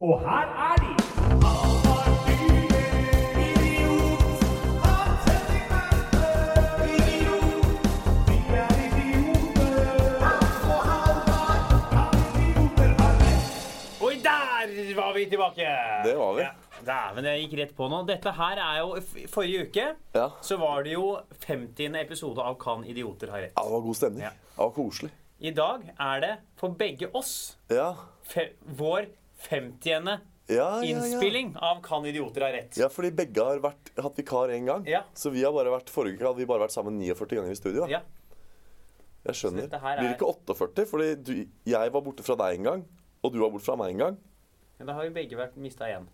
Og her er de! Var vi tilbake! Det var vi. Ja, Dæven, jeg gikk rett på nå. Dette her er jo Forrige uke Ja. så var det jo 50. episode av Kan idioter ha rett. Ja, det var god stemning. Ja. Det var koselig. I dag er det for begge oss Ja. fe vår 50. Ja, ja, ja. innspilling av Kan idioter ha rett. Ja, fordi begge har vært, hatt vikar én gang. Ja. Så vi har bare vært, forrige uke hadde vi bare vært sammen 49 ganger i studio. da. Ja. Jeg skjønner. Her Blir er- det ikke 48? Fordi du, jeg var borte fra deg en gang, og du var borte fra meg en gang. Men da har vi begge vært mista igjen.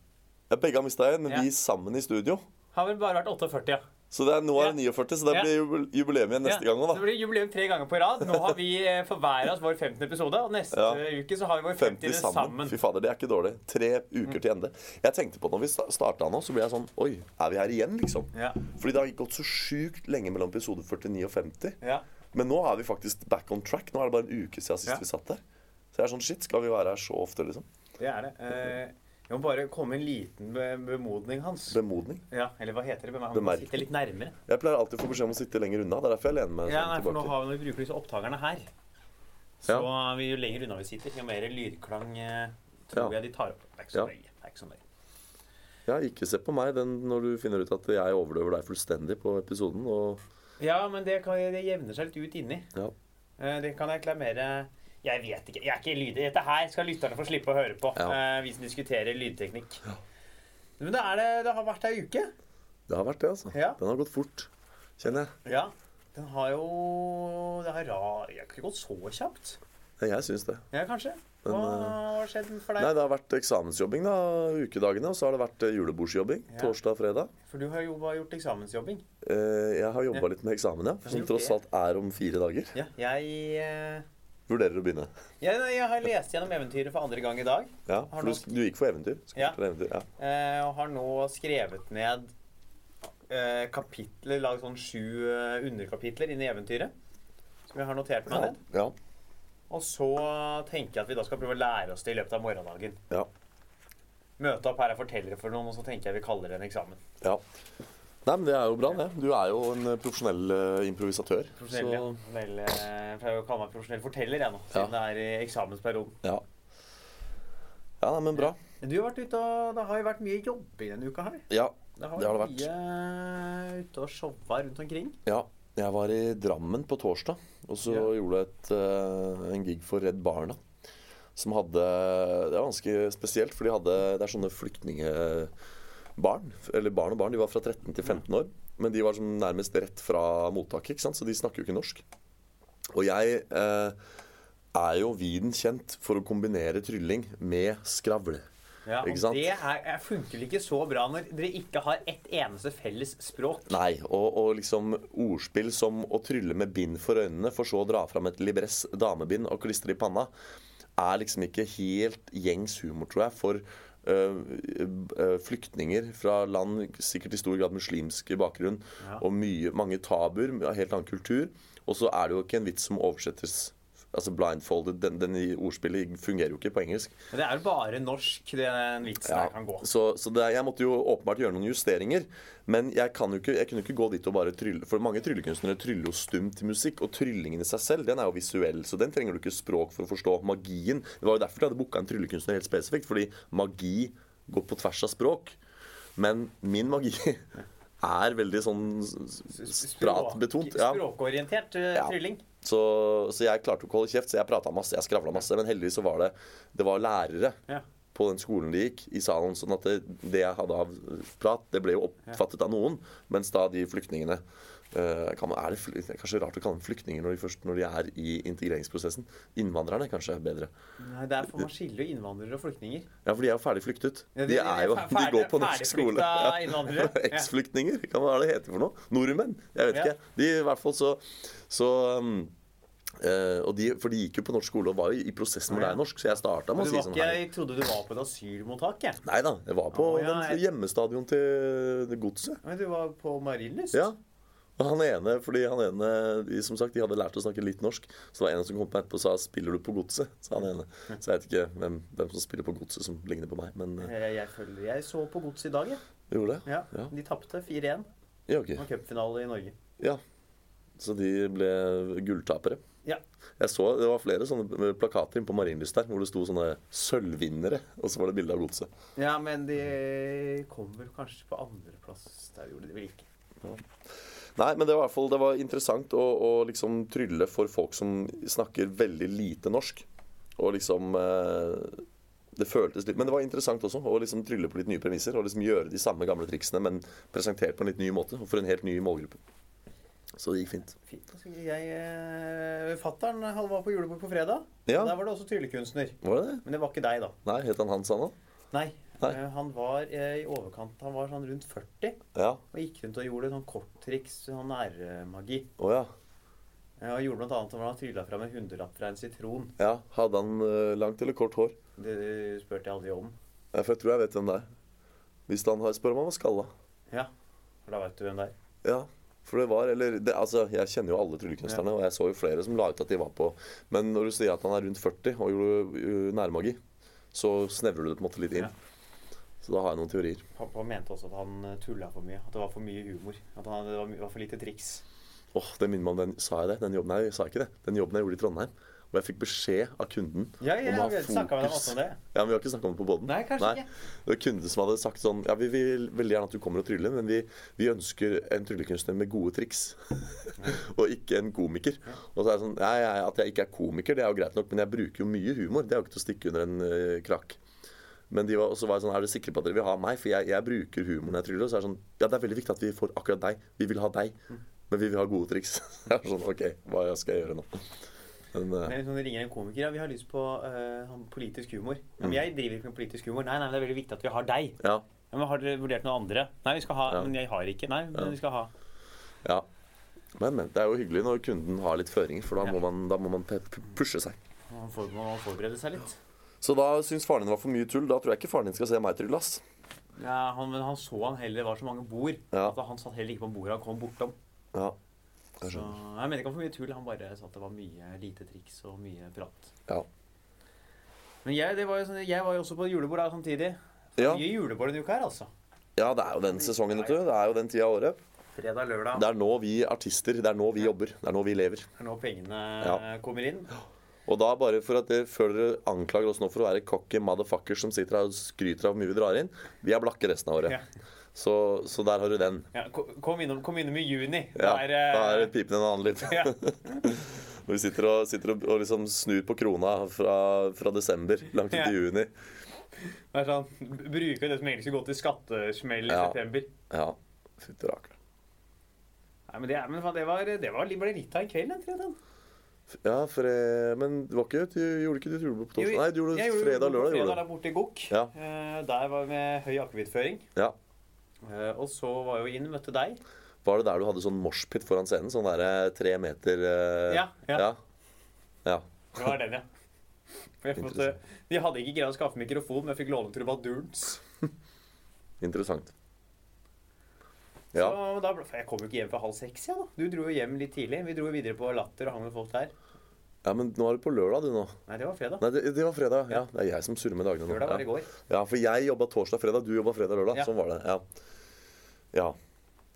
Ja, begge har mista igjen, men Ja. vi sammen i studio. Har vel bare vært 48, ja. Så det er, nå er det Ja. 49, så det blir jubileum igjen neste gang òg, da. det blir jubileum tre ganger på rad. Nå har vi eh, for hver av oss vår 15. episode, og neste uke så har vi vår 50 50. sammen. sammen. Fy fader, det er ikke dårlig. Tre uker til ende. Jeg tenkte på når vi starta nå, så ble jeg sånn Oi, er vi her igjen, liksom? Ja. Fordi det har gått så sjukt lenge mellom episode 49 og 50. Ja. Men nå er vi faktisk back on track. Nå er det bare en uke siden sist Ja. vi satt der. Så jeg er sånn Shit, skal vi være her så ofte, liksom? Det er det. Eh, jeg må bare komme en liten be bemodning hans. Bemodning. Ja, eller hva heter det? Han Bemerkning. sitte litt nærmere. Jeg pleier alltid å få beskjed om å sitte lenger unna. Det er derfor jeg lener meg Ja, sånn nei, for nå har vi, når vi bruker disse opptakerne her, så vi, jo lenger unna vi sitter, jo mer lydklang eh, tror Ja. jeg de tar opp. Det er ikke så Ja. nøye. Er ikke så nøye. Ja, ikke se på meg den når du finner ut at jeg overdøver deg fullstendig på episoden. Og Ja, men det, kan, det jevner seg litt ut inni. ja. Eh, Det kan jeg reklamere Jeg vet ikke. Jeg er ikke lydig. Dette her skal lytterne få slippe å høre på. Ja. eh, Vi som diskuterer lydteknikk. Men det, det, det har vært ei uke. Det har vært det, altså. Ja. Den har gått fort, kjenner jeg. Ja. Den har jo Det har ikke gått så kjapt. Ja, Jeg syns det. Ja, kanskje. Hva eh, har skjedd for deg? Nei, det har vært eksamensjobbing da, ukedagene, og så har det vært eh, julebordsjobbing Ja. torsdag og fredag. For du har jo bare gjort eksamensjobbing. Eh, Jeg har jobba Ja. litt med eksamen, ja. Som tross alt er om fire dager. Ja, jeg eh, Vurderer å begynne. jeg, jeg har lest gjennom eventyret for andre gang i dag. Ja, for du, du gikk for eventyr. Ja. eventyr. Ja. eh, Og har nå skrevet ned eh, kapitler, lagd sånn sju eh, underkapitler i eventyret. Som jeg har notert meg Ja. ned. ja. Og så tenker jeg at vi da skal prøve å lære oss det i løpet av morgendagen. Ja. Møte opp her og fortelle for noen, og så tenker jeg vi kaller det en eksamen. ja. Nei, men Det er jo bra, det. Du er jo en eh, profesjonell uh, improvisatør. Profesjonell, så ja. Vel, eh, jeg pleier å kalle meg profesjonell forteller, jeg nå, siden det er i eksamensperioden. ja. Ja, nei, men bra. Du har vært ute og Det har jo vært mye jobbing denne uka her. Ja, Det har, Det har det vært mye ute og showa rundt omkring. ja. Jeg var i Drammen på torsdag, og så Ja. gjorde jeg et, eh, en gig for Redd Barna. Som hadde Det var ganske spesielt, for de hadde Det er sånne flyktningebarn. Eller barn og barn. De var fra 13 til 15 år. Men de var som nærmest rett fra mottaket, ikke sant? så de snakker jo ikke norsk. Og jeg eh, er jo viden kjent for å kombinere trylling med skravle. Ja, og? Det er, er, funker ikke så bra når dere ikke har ett eneste felles språk. Nei, og, og liksom ordspill som å trylle med bind for øynene, for så å dra fram et libress damebind og klistre i panna, er liksom ikke helt gjengs humor, tror jeg, for flyktninger fra land sikkert i stor grad muslimsk bakgrunn, Ja. og mye, mange tabuer, helt annen kultur. Og så er det jo ikke en vits som oversettes Altså blindfolded, den, den i ordspillet fungerer jo ikke på engelsk. Det er jo bare norsk den vitsen her kan gå. Så, så det, er- jeg måtte jo åpenbart gjøre noen justeringer. Men jeg, kan jo ikke, jeg kunne ikke gå dit og bare trylle. For mange tryllekunstnere tryller jo stumt til musikk. Og tryllingen i seg selv den er jo visuell, så den trenger du ikke språk for å forstå. Magien Det var jo derfor de hadde booka en tryllekunstner helt spesifikt. Fordi magi går på tvers av språk. Men min magi er veldig sånn pratbetont. Ja. Språkorientert trylling. Ja. Så, så jeg klarte ikke å holde kjeft, så jeg prata masse. Jeg skravla masse. Men heldigvis så var det Det var lærere Ja. på den skolen de gikk, i salen. Sånn at det, det jeg hadde av prat, det ble jo oppfattet av noen. Mens da de flyktningene kan man, er det, det er kanskje rart å kalle dem flyktninger når de, først, når de er i integreringsprosessen. Innvandrerne kanskje er bedre. Nei, det er for man skiller jo innvandrere og flyktninger. Ja, for de er jo ferdig flyktet. Ja, de- De er jo, ferdig, de går på norsk skole. Ja. Eksflyktninger, kan hva er det heter for noe? Nordmenn? Jeg vet Ja. ikke. De i hvert fall så, så um, Uh, de, For de gikk jo på norsk skole og var jo i prosessen hvor det er norsk, så jeg starta med å si sånn her. jeg trodde du var på et asylmottak, jeg. Nei da, jeg var på Å, ja, jeg- hjemmestadion til godset. Men du var på Marienlyst? Ja. Og Han ene, fordi han ene de, som sagt, de hadde lært å snakke litt norsk. Så det var en som kom på etterpå og sa 'Spiller du på Godset?' sa han ene. Så jeg vet ikke hvem, hvem som spiller på Godset som ligner på meg, men eh, Jeg, jeg, følger, jeg så på Godset i dag, jeg. gjorde det. Ja. Ja. De tapte 4-1. Ja, okay. Det cupfinale i Norge. Ja. Så de ble gulltapere. Ja. Jeg så Det var flere sånne plakater inne på Marienlyst der hvor det sto sånne 'sølvvinnere', og så var det bilde av Godset. Ja, men de kom vel kanskje på andreplass. Der gjorde de vel ikke. Nei, men det var i hvert fall det var interessant å, å liksom trylle for folk som snakker veldig lite norsk. Og liksom eh, Det føltes litt Men det var interessant også å liksom trylle på litt nye premisser. Og liksom gjøre de samme gamle triksene, men presentert på en litt ny måte. Og for en helt ny målgruppe. Så det gikk fint. Fint. Jeg, eh, Fattern var på julebord på fredag. Ja. Der var det også tryllekunstner. Var det det? Men det var ikke deg, da. Nei, het han Hans Anna? Nei. Nei. Eh, Han var eh, i overkant Han var sånn rundt 40 Ja. og gikk rundt og gjorde sånn korttriks, sånn nærmagi. Oh, ja. Ja, og gjorde blant annet han trylla fram en hundrelapp fra en sitron. ja. Hadde han eh, langt eller kort hår? Det spurte jeg aldri om. Ja, for jeg tror jeg vet hvem det er. Hvis han har Spør om han var skalla. Ja, for da veit du hvem det er. Ja, for det var Eller det, altså, jeg kjenner jo alle tryllekunstnerne, og jeg så jo flere som la ut at de var på Men når du sier at han er rundt 40 og gjorde nærmagi, så snevrer du det på en måte litt inn. Ja. Så da har jeg noen teorier. Pappa mente også at han tulla for mye. At det var for mye humor. At han, det var, my- var for lite triks. Åh, det minner meg om den Sa jeg det? Den jobben, nei, jeg sa ikke det. Den jobben jeg gjorde i Trondheim. Og jeg fikk beskjed av kunden Ja, ja, om å ha vi snakka med deg også om det. Ja, men Vi har ikke snakka om det på båten. Nei, kanskje ikke. Det var kunder som hadde sagt sånn Ja, vi vil veldig gjerne at du kommer og tryller, men vi, vi ønsker en tryllekunstner med gode triks. og ikke en komiker. Og så er det sånn ja, ja, At jeg ikke er komiker, det er jo greit nok, men jeg bruker jo mye humor. Det er jo ikke til å stikke under en uh, krakk. Men de var, og så var sånn Er dere sikre på at dere vil ha meg? For jeg, jeg bruker humor når jeg tryller. Så er det sånn Ja, det er veldig viktig at vi får akkurat deg. Vi vil ha deg. Men vi vil ha gode triks. Jeg er sånn OK, hva skal jeg gjøre nå? Men, uh, Men liksom, det ringer en komiker ja, vi har lyst på uh, politisk humor. Ja, Mm. men jeg driver ikke med politisk humor. Nei, nei, men det er veldig viktig at vi har deg. ja. Ja, men Har dere vurdert noen andre? Nei, vi skal ha. Men jeg har ikke. Nei, men vi skal ha. Ja. Men, men. Det er jo hyggelig når kunden har litt føringer, for da må man, da må man pushe seg. Man man forberede seg litt. Så da syns faren din var for mye tull. Da tror jeg ikke faren din skal se meg trylle, ass. Ja, han, men han så han heller det var så mange bord. Ja. At han satt heller ikke på bordet. Han kom bortom. Ja. Jeg Så jeg mener ikke han for mye tull. Han bare sa at det var mye lite triks og mye prat. Ja. Men jeg, det var jo sånn, jeg var jo også på julebord da samtidig. Ja. Mye julebord denne uka her, altså. ja, det er jo den sesongen, vet du. Det er jo den tida av året. Fredag, lørdag. Det er nå vi artister, det er nå vi jobber. Det er nå vi lever. Det er nå pengene Ja. kommer inn. Og da bare for at dere, Før dere anklager oss nå for å være cocky motherfuckers som sitter her og skryter av hvor mye vi drar inn, vi er blakke resten av året. Ja. Så, så der har du den. Ja, kom, innom, kom innom i juni. Ja, Da er, da er pipen en annen litt. ja. Når vi sitter og, sitter og, og liksom snur på krona fra, fra desember langt ut i juni. Det er sånn, Bruker det som egentlig skulle gå til skattesmell i september. Ja. Fytti rakkeren. Nei, men det, er- men det, var, det var, litt av en kveld, den fredagen. Ja, for, eh, men det var ikke, du gjorde ikke du julebord på torsdag? Nei, du gjorde jeg fredag på lørdag. Fredag der borte i Gokk. Ja. Uh, der var vi med høy akevittføring. Ja. Uh, og så var jeg jo inn, møtte deg. Var det der du hadde sånn moshpit foran scenen? Sånn derre tre meter uh... Ja, ja. ja. Ja. Det var den, ja. Måtte, de hadde ikke greid å skaffe mikrofon, men jeg fikk låne trubadurens. Interessant. Ja. Så da, jeg kom jo ikke hjem før halv seks. Ja, da. Du dro jo hjem litt tidlig. Vi dro jo videre på Latter og hang med folk der. Ja, men nå er du på lørdag, du nå. Nei, det var fredag. Nei, det, det var fredag. Ja, det er jeg som surrer med dagene nå. Lørdag var i går. ja, for jeg jobba torsdag-fredag, du jobba fredag-lørdag. Ja. Sånn var det. Ja. ja.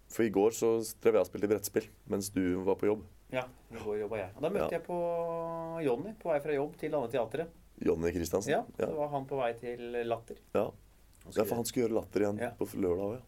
For i går så drev jeg og spilte brettspill mens du var på jobb. Ja, i går jobba jeg. Og da møtte Ja. jeg på Jonny på vei fra jobb til andre Teatret. Jonny Christiansen. Ja, så var han på vei til Latter. ja. Ja, for han skulle gjøre latter igjen på lørdag òg, ja.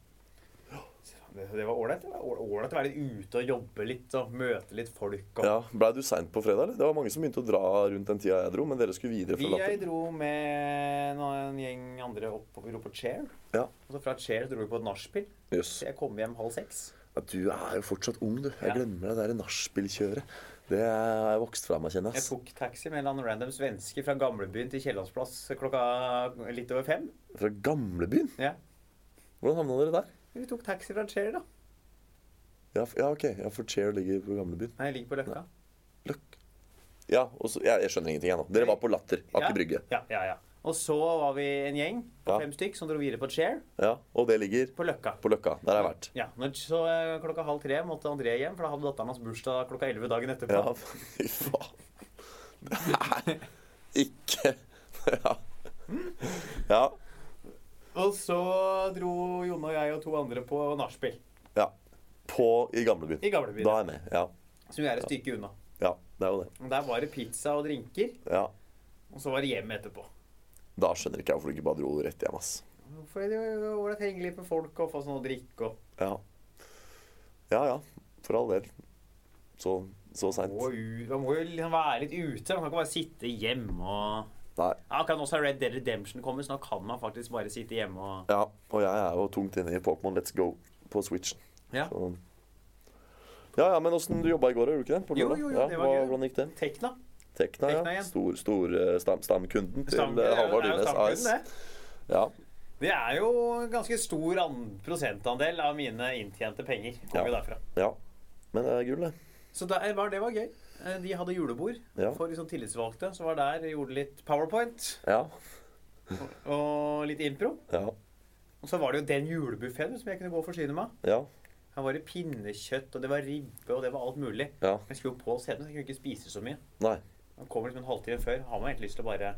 Det, det var ålreit. Å være ute og jobbe litt og møte litt folk. Og ja. Blei du seint på fredag, eller? Det var mange som begynte å dra rundt den tida jeg dro, men dere skulle videre Vi fra jeg dro med en gjeng andre opp vi dro på Chair. Ja. Og så fra Chair dro vi på et nachspiel. Yes. Så jeg kom hjem halv seks. Ja, du er jo fortsatt ung, du. Jeg glemmer det der nachspielkjøret. Det har jeg vokst fra meg, kjenner Jeg jeg. tok taxi med en eller random svenske fra gamlebyen til Kiellandsplass klokka litt over fem. Fra gamlebyen? Ja. Hvordan havna dere der? Vi tok taxi fra Chair, da. Ja, f- ja, ok. Ja, for Chair ligger på gamlebyen. Nei, jeg ligger på Løkka. Løkk. Ja, og så, ja, jeg skjønner ingenting, jeg nå. Dere var på Latter. Aker Ja. Brygge. Ja, ja, ja. Og så var vi en gjeng på Ja. fem stykk som dro videre på Chair Ja, Og det ligger på Løkka. på Løkka. Der har jeg vært. Ja, når, Så eh, klokka halv tre måtte André hjem, for da hadde datteren hans bursdag klokka elleve dagen etterpå. Ja, fy faen. Det er ikke Ja. Ja. Og så dro Jone og jeg og to andre på nachspiel ja. På i gamlebyen. i gamlebyen. Da er jeg med. Ja. Som jo er et stykke unna. ja. Det er jo det. Og Der var det pizza og drinker, Ja. og så var det hjem etterpå. Da skjønner ikke jeg hvorfor du ikke bare dro rett hjem, ass. For det var ålreit henge litt med folk og få sånn å drikke og Ja. Ja ja. For all del. Så, så seint. Man må jo liksom være litt ute. Man kan ikke bare sitte hjemme og Nei. Ja, nå har Red Dead Redemption kommet, så nå kan man faktisk bare sitte hjemme og Ja. Og jeg er jo tungt inne i Pokémon Let's Go på Switch. Ja. Så. Ja, ja, men åssen du jobba i går, gjorde du ikke det? På Jo, jo, jo, ja, det var hva. Hvordan gikk det? Tekna. Tekna, Tekna ja. Stor, stor eh, stam, stamkunden til Stam- eh, Halvard Dyrnes AS. det. Ja. Det er jo ganske stor prosentandel av mine inntjente penger. Kommer Ja. derfra. ja. Men det er gull, det. Så det var, det var gøy. Eh, De hadde julebord Ja. for liksom tillitsvalgte. Så var der, gjorde litt powerpoint Ja. og litt impro. Ja. Og så var det jo den julebuffeen som jeg kunne gå og forsyne meg av. Ja. Her var det pinnekjøtt, og det var ribbe, og det var alt mulig. ja. Jeg skulle jo på scenen, så jeg kunne ikke spise så mye. Nei. Man kommer liksom en halvtime før. Har man egentlig lyst til å bare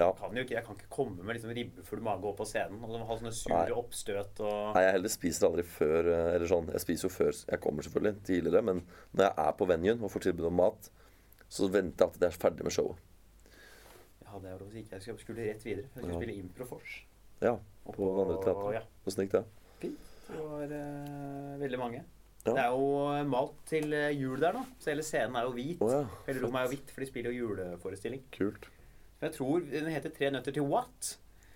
Ja. kan jo ikke, Jeg kan ikke komme med liksom ribbefull mage opp på scenen og ha sånne Nei. sure oppstøt og Nei, jeg heller spiser aldri før eh, Eller sånn, jeg spiser jo før Jeg kommer selvfølgelig tidligere, men når jeg er på venuen og får tilbud om mat, så venter jeg at det er ferdig med showet. Ja, det var si ikke. Jeg skulle- rett videre. Jeg skulle Ja. spille Improfors. Ja. På Vandre andre teater. Ja. Åssen gikk det? Fint. Det var uh, veldig mange. Ja. Det er jo malt til eh, jul der nå, så hele scenen er jo hvit. Oh, ja. Hele rommet er jo hvitt, for de spiller jo juleforestilling. Kult. Men jeg tror den heter Tre nøtter til what?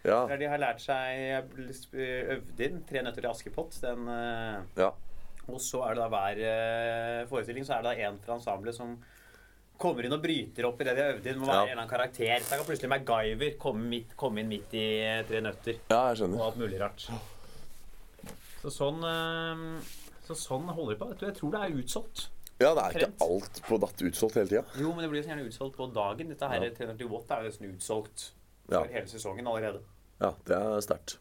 Ja. Der de har lært seg øvd inn Tre nøtter til Askepott. Den, eh, Ja. og så er det da hver eh, forestilling så er det da en fra ensemblet som kommer inn og bryter opp i det de har øvd inn. Må være Ja. en eller annen karakter. Så kan plutselig MacGyver komme, midt, komme inn midt i eh, Tre nøtter. ja, jeg skjønner. Og alt mulig rart. Så sånn eh, Så sånn holder vi på. Jeg tror det er utsolgt. Ja, det er ikke alt på datt utsolgt hele tida. Jo, men det blir så gjerne utsolgt på dagen. Dette her Ja. 300 watt er jo nesten utsolgt Ja. for hele sesongen allerede. ja, det er sterkt.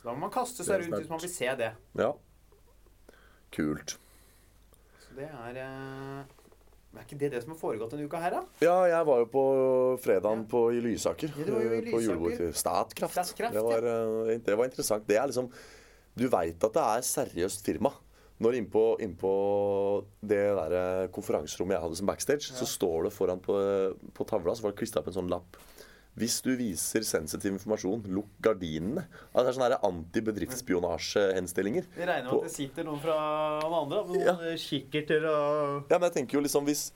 Så da må man kaste seg rundt hvis man vil se det. Ja. Kult. Så det er men Er ikke det det som har foregått denne uka her, da? Ja, jeg var jo på fredagen Ja. på, i Lysaker. Ja, det var jo i Lysaker. På Lysaker. julebord til Statkraft. Statkraft, det, var, eh, det var interessant. Det er liksom Du veit at det er seriøst firma. Når innpå, innpå det der eh, konferanserommet jeg hadde som backstage, så står det foran på, på tavla så var det klistra opp en sånn lapp. Hvis du viser sensitiv informasjon, lukk gardinene. Altså, det er sånne antibedriftsspionasjehenstillinger. Vi regner med at det sitter noen fra alle andre. Med Ja. noen kikkerter og Ja, men jeg tenker jo liksom hvis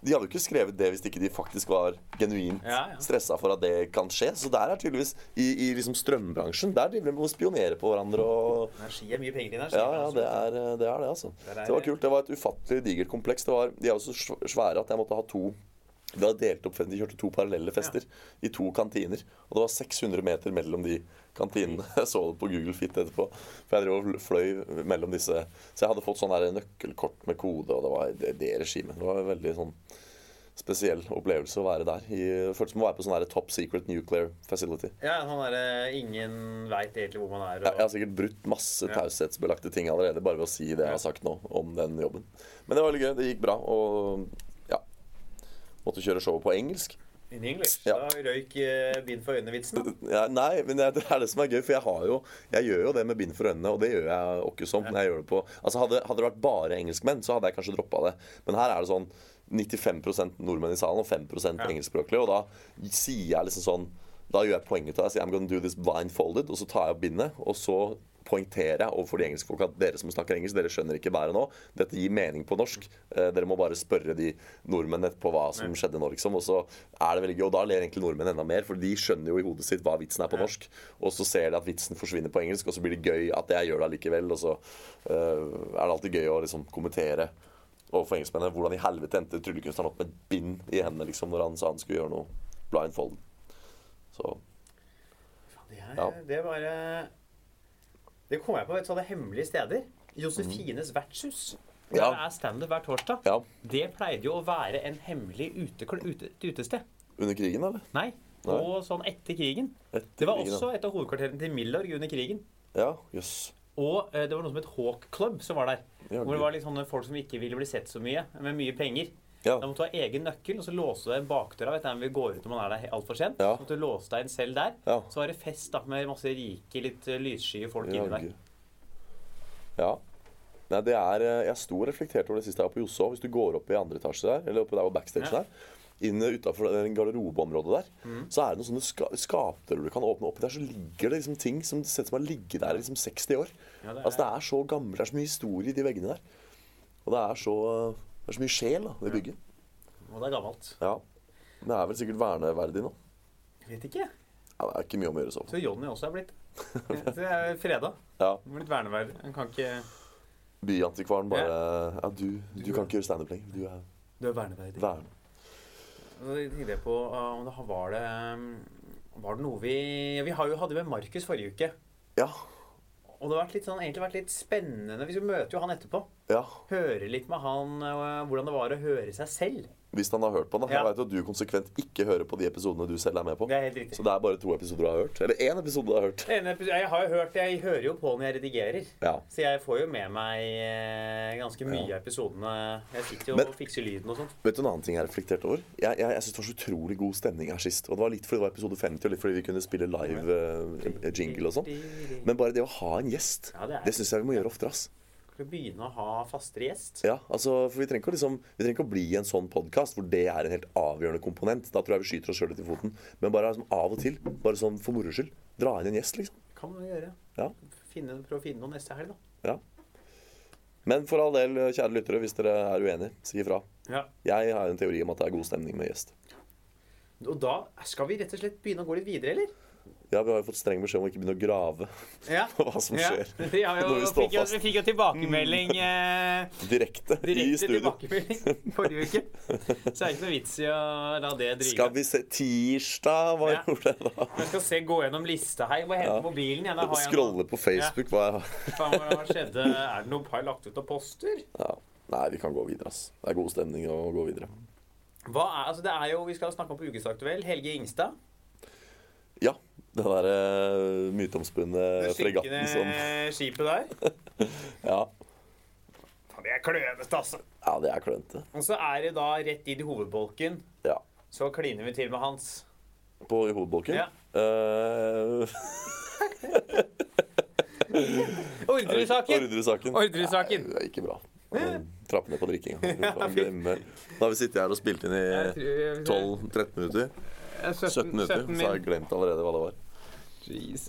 De hadde jo ikke skrevet det hvis ikke de faktisk var genuint Ja, ja. stressa for at det kan skje. Så der er tydeligvis I, i liksom strømbransjen Der driver de med å spionere på hverandre og Energi er mye penger i energi. Ja, ja, det er det, er det altså. Det, er Det var kult. Det var et ufattelig digert kompleks. Det var, de er jo så svære at jeg måtte ha to De hadde delt opp De kjørte to parallelle fester i to kantiner. Og det var 600 meter mellom de kantinene. Jeg så det på Google Fit etterpå. For jeg drev og fløy mellom disse Så jeg hadde fått sånn nøkkelkort med kode, og det var det, det regimet. Det var en veldig sånn spesiell opplevelse å være der. I, føltes som å være på sånn top secret nuclear facility. Ja, sånn der, Ingen veit egentlig hvor man er. Jeg, Og... jeg har sikkert brutt masse Ja. taushetsbelagte ting allerede bare ved å si det jeg har sagt nå om den jobben. Men det var veldig gøy. Det gikk bra. Og ja Måtte kjøre showet på engelsk. In English. Ja. Da røyk eh, bind for øynene-vitsen. Ja, nei, men det, er det som er gøy, for jeg har jo Jeg gjør jo det med bind for øynene, og det gjør jeg åkke som. jeg det på Altså hadde, hadde det vært bare engelskmenn, så hadde jeg kanskje droppa det. Men her er det sånn 95% nordmenn i salen og 5 Ja. engelskspråklige. Og da sier jeg liksom sånn Da gjør jeg poenget til deg. Sier I'm gonna do this blindfolded. Og så tar jeg opp bindet, og så poengterer jeg overfor de engelskfolka at dere som snakker engelsk, dere skjønner ikke bæret nå. Dette gir mening på norsk. Eh, dere må bare spørre de nordmennene på hva som skjedde nå, liksom. Og så er det veldig gøy. Og da ler egentlig nordmenn enda mer, for de skjønner jo i hodet sitt hva vitsen er på norsk. Og så ser de at vitsen forsvinner på engelsk, og så blir det gøy at jeg gjør det allikevel. Og så uh, er det alltid gøy å liksom kommentere overfor engelskmennene hvordan i helvete endte tryllekunstneren opp med et bind i hendene liksom, når han sa han skulle gjøre noe blindfold. Så Det, er, Ja. det var eh, Det kom jeg på et sånne hemmelige steder. Josefines vertshus. Der Ja. er standup hver torsdag. ja. Det pleide jo å være en hemmelig ute, ute, utested. Under krigen, eller? Nei, Og sånn etter krigen. Etter Det var krigen, også et av hovedkvarterene til Milorg under krigen. Ja, jøss. Og eh, det var noe som het Hawk Club som var der. Ja, Hvor det var litt sånne folk som ikke ville bli sett så mye, med mye penger. Ja. Da måtte du ha egen nøkkel, og så låse deg inn bakdøra. Vet du, vi går ut når man er der altfor sent. Ja. Så måtte du låse deg inn selv der. Ja. Så var det fest da, med masse rike, litt eh, lyssky folk Ja, inni der. ja. Nei, det er eh, Jeg sto og reflekterte over det siste jeg var på Josså. Hvis du går opp i andre etasje der, eller oppe der hvor backstage Ja. der, inn utafor garderobeområdet der, Mm. så er det noen sånne ska skapdører du kan åpne. Oppi der så ligger det liksom ting som ser ut som har ligget der i liksom 60 år. Ja, det er- Altså Det er så gammelt, det er så mye historie i de veggene der. Og det er så, det er så mye sjel, da, det bygget. Og det er gammelt. Ja. Det er vel sikkert verneverdig nå. Jeg vet ikke. Ja, Det er ikke mye om å gjøre så. Så Jonny også er blitt. Det er freda. Ja. Blitt verneverdig. Han kan ikke Byantikvaren bare Ja, du, du kan ikke gjøre standup lenger. Du er Du er verneverdig. vern. Så tenkte jeg på uh, om det var det um, Var det noe vi Vi hadde jo med Markus forrige uke. Ja. Og det har vært litt sånn, egentlig vært litt spennende. Vi møter jo han etterpå. Ja. Høre litt med han uh, hvordan det var å høre seg selv. Hvis han har hørt på den. Ja. Jeg jo at du konsekvent ikke hører på de episodene du selv er med på. Det er. Så det er bare to episoder du har hørt. Eller én episode du har hørt. En episode- Jeg har jo hørt, jeg hører jo på når jeg redigerer. Ja. Så jeg får jo med meg eh, ganske mye Ja. episodene. Jeg sitter jo Men- og fikser lyden og sånn. Vet du en annen ting jeg har reflektert over? Jeg, jeg, jeg synes det var så utrolig god stemning her sist. Og det var litt fordi det var episode 50, og litt fordi vi kunne spille live uh, jingle og sånn. Men bare det å ha en gjest, Ja, det det syns jeg vi må gjøre oftere. ass. Skal vi begynne å ha fastere gjest? Ja, altså, for vi trenger, ikke liksom, vi trenger ikke å bli en sånn podkast hvor det er en helt avgjørende komponent. Da tror jeg vi skyter oss sjøl litt i foten. Men bare liksom, av og til, bare sånn for moro skyld, dra inn en gjest, liksom. Kan man gjøre. Ja. Finne, prøve å finne noe neste helg, da. Ja. Men for all del, kjære lyttere, hvis dere er uenige, si ifra. Ja. Jeg har en teori om at det er god stemning med gjest. Og da skal vi rett og slett begynne å gå litt videre, eller? Ja, vi har jo fått streng beskjed om å ikke begynne å grave Ja. på hva som skjer. Vi, har jo, vi fikk, jo, vi fikk jo tilbakemelding eh, direkte, i Direkte studio. tilbakemelding forrige uke. Så det er ikke noe vits i å la det drive. Skal vi se Tirsdag, hva Ja. gjorde jeg da? Jeg skal se, gå gjennom lista her. Hva må hente Ja. mobilen igjen. Jeg Scrolle på Facebook. Hva jeg har. hva skjedde? Er det noe par lagt ut av poster? Ja. Nei, vi kan gå videre, ass. Det er god stemning å gå videre. Hva er, altså det er jo, Vi skal snakke om på Ukesaktuell. Helge Ingstad. Ja. Den derre uh, myteomspunne fregatten som synkende skipet der. Ja. Det er klønete, altså. ja, det er klønete. Og så er det da rett inn i hovedbolken. Ja. Så kliner vi til med Hans. På i hovedbolken. Ja. Uh, Ordresaken! Ordresaken. Ordresaken. Nei, Det er ikke bra. Trappe ned på drikkinga. Da har vi sittet her og spilt inn i 12-13 minutter. 17 minutter, så har jeg glemt allerede hva det var.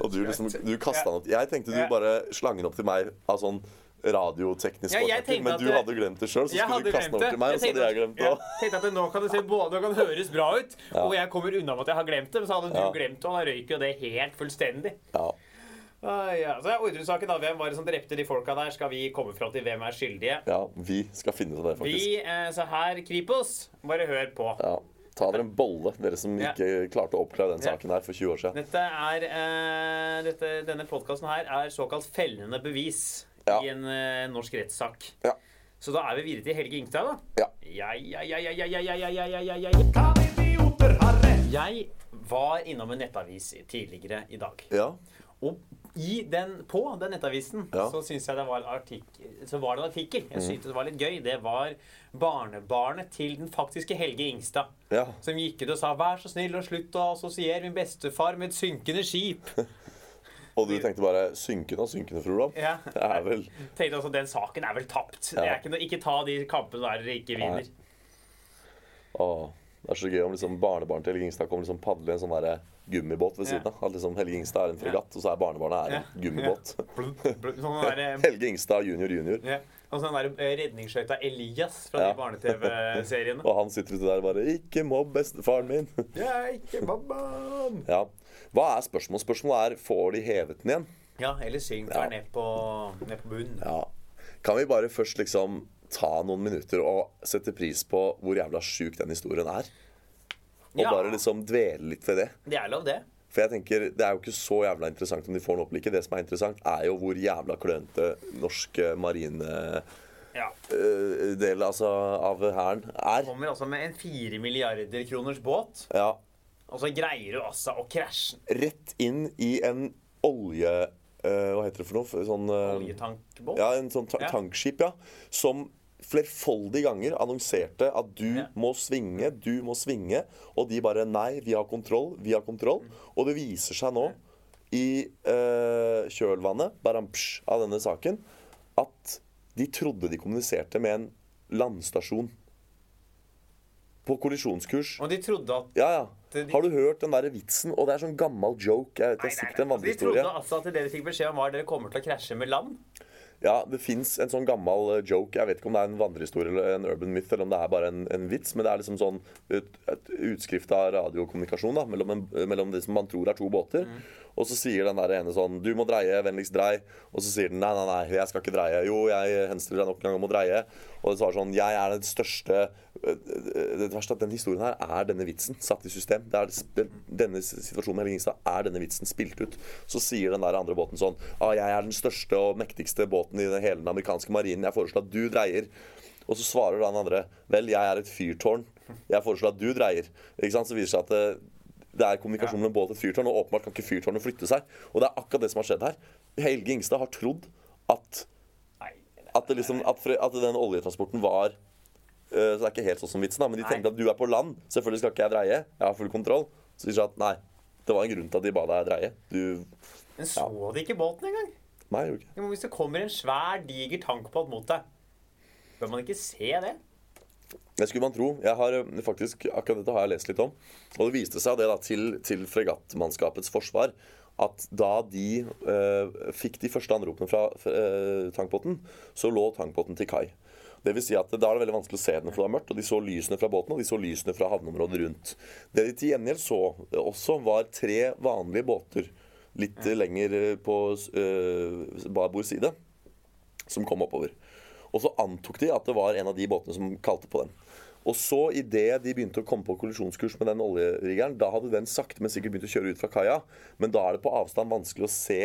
Og du liksom, du kasta den opp Jeg tenkte du bare slang den opp til meg av sånn radioteknisk Ja, jeg men du hadde glemt det sjøl, så skulle du kaste den opp over til meg, og så hadde jeg glemt det ja, òg. tenkte at nå kan det se både det høres bra ut, Ja. og jeg kommer unna med at jeg har glemt det. Men så hadde du Ja. glemt det, og da røyk jo det helt fullstendig. Ja. Ah, ja. Så ordresaken da, Hvem var det som drepte de folka der? Skal vi komme fram til hvem er skyldige? ja, vi skal finne ut av det, faktisk. Vi, eh, så her, Kripos, bare hør på. Ja. Ta dere en bolle, dere som ikke klarte å oppklare den saken her for 20 år siden. Dette er, uh, dette, denne podkasten her er såkalt fellende bevis ja. i en uh, norsk rettssak. Ja. Så da er vi videre til Helge Ingstad, da. Ja. Jeg var innom en nettavis tidligere i dag. Ja. Og i den, på den nettavisen Ja. så syns jeg det var, artikkel, så var det en artikkel. Jeg syntes det var litt gøy. Det var barnebarnet til den faktiske Helge Ingstad. ja. Som gikk ut og sa 'vær så snill og slutt å assosiere min bestefar med et synkende skip'. Og du tenkte bare synkende og synkende, fru Olav? Ja. Det er vel Tenkte altså, Den saken er vel tapt. Det Ja. er ikke, noe, ikke ta de kampene der dere ikke vinner. Åh, det er så gøy om liksom barnebarnet til Helge Ingstad kommer liksom padle i en sånn der gummibåt ved siden Ja. av. At liksom Helge Ingstad er en fregatt, og så er barnebarnet er en gummibåt. Blub, blub, Sånn der, eh, Helge Ingstad junior junior. ja. Og sånn der eh, redningsskøyta Elias fra Ja. de barne-TV-seriene. Og han sitter ute der og bare 'Ikke mobb bestefaren min'. Er ikke babbaen. ja. Hva er spørsmålet? Spørsmålet er får de hevet den igjen. Ja, eller syng Ja. ned på, ned på bunnen. Ja. Kan vi bare først liksom ta noen minutter og sette pris på hvor jævla sjuk den historien er? Og Ja. bare liksom dvele litt ved det. Det er lov, det. For jeg tenker, Det er jo ikke så jævla interessant om de får den opp eller ikke. Det som er interessant, er jo hvor jævla klønete norsk eh, marine Ja. eh, del altså, av hæren er. Kommer altså med en fire milliarder kroners båt. Ja. Og så greier du altså å krasje rett inn i en olje... eh, hva heter det for noe? Sånn eh, oljetankbåt. Ja, en sånn ta Ja. tankskip, ja. Som flerfoldige ganger annonserte at du må svinge, du må svinge. Og de bare Nei, vi har kontroll, vi har kontroll. Og det viser seg nå, i eh, kjølvannet barampsj, av denne saken, at de trodde de kommuniserte med en landstasjon. På kollisjonskurs. Og de trodde at Ja, ja. De- Har du hørt den der vitsen? Og det er sånn gammel joke. Jeg vet, det er sikkert en nei. De trodde altså at det de fikk beskjed om, var at dere kommer til å krasje med land. Ja, det fins en sånn gammel eh, joke. Jeg vet ikke om det er en vandrehistorie eller en urban myth, eller om det er bare en, en vits, men det er liksom sånn et, et utskrift av radiokommunikasjon da, mellom, en, mellom det som man tror er to båter. Og så sier den der ene sånn 'Du må dreie, vennligst drei'. Og så sier den 'Nei, nei, nei, jeg skal ikke dreie'. 'Jo, jeg henstiller deg nok en gang om å dreie'. Og det svarer sånn 'Jeg er den største Det verste er at den historien her er denne vitsen satt i system. Er, denne situasjonen med Helge er denne vitsen spilt ut. Så sier den der andre båten sånn ah, 'Jeg er den største og mektigste båten i hele den amerikanske marinen. Jeg foreslår at du dreier'. Og så svarer den andre 'Vel, jeg er et fyrtårn. Jeg foreslår at du dreier'. Ikke sant? Så viser det seg at det, det er kommunikasjon mellom båt og et fyrtårn, og åpenbart kan ikke fyrtårnet flytte seg. Og det er akkurat det som har skjedd her. Helge Ingstad har trodd at at, det liksom, at, at den oljetransporten var eh, Så det er ikke helt sånn som vitsen, da, men de tenkte at du er på land. Selvfølgelig skal ikke jeg dreie. Jeg har full kontroll. Så de sa at nei, det var en grunn til at de ba deg dreie. Du Men så de ikke båten engang? Nei, jo ikke Hvis det kommer en svær, diger tankbåt mot deg, bør man ikke se det? Det skulle man tro. Jeg har eh, faktisk, Akkurat dette har jeg lest litt om. Og det viste seg det da til, til fregattmannskapets forsvar at da de øh, fikk de første anropene fra øh, tankbåten, så lå tankbåten til kai. Det vil si at Da er det veldig vanskelig å se den, for det var mørkt. og De så lysene fra båten og de så lysene fra havneområdet rundt. Det de til gjengjeld så også, var tre vanlige båter litt lenger eh, på uh, babord side som kom oppover. Og så antok de at det var en av de båtene som kalte på dem. Og så, idet de begynte å komme på kollisjonskurs med den oljeriggeren, da hadde den sakte, men sikkert begynt å kjøre ut fra kaia. Men da er det på avstand vanskelig å se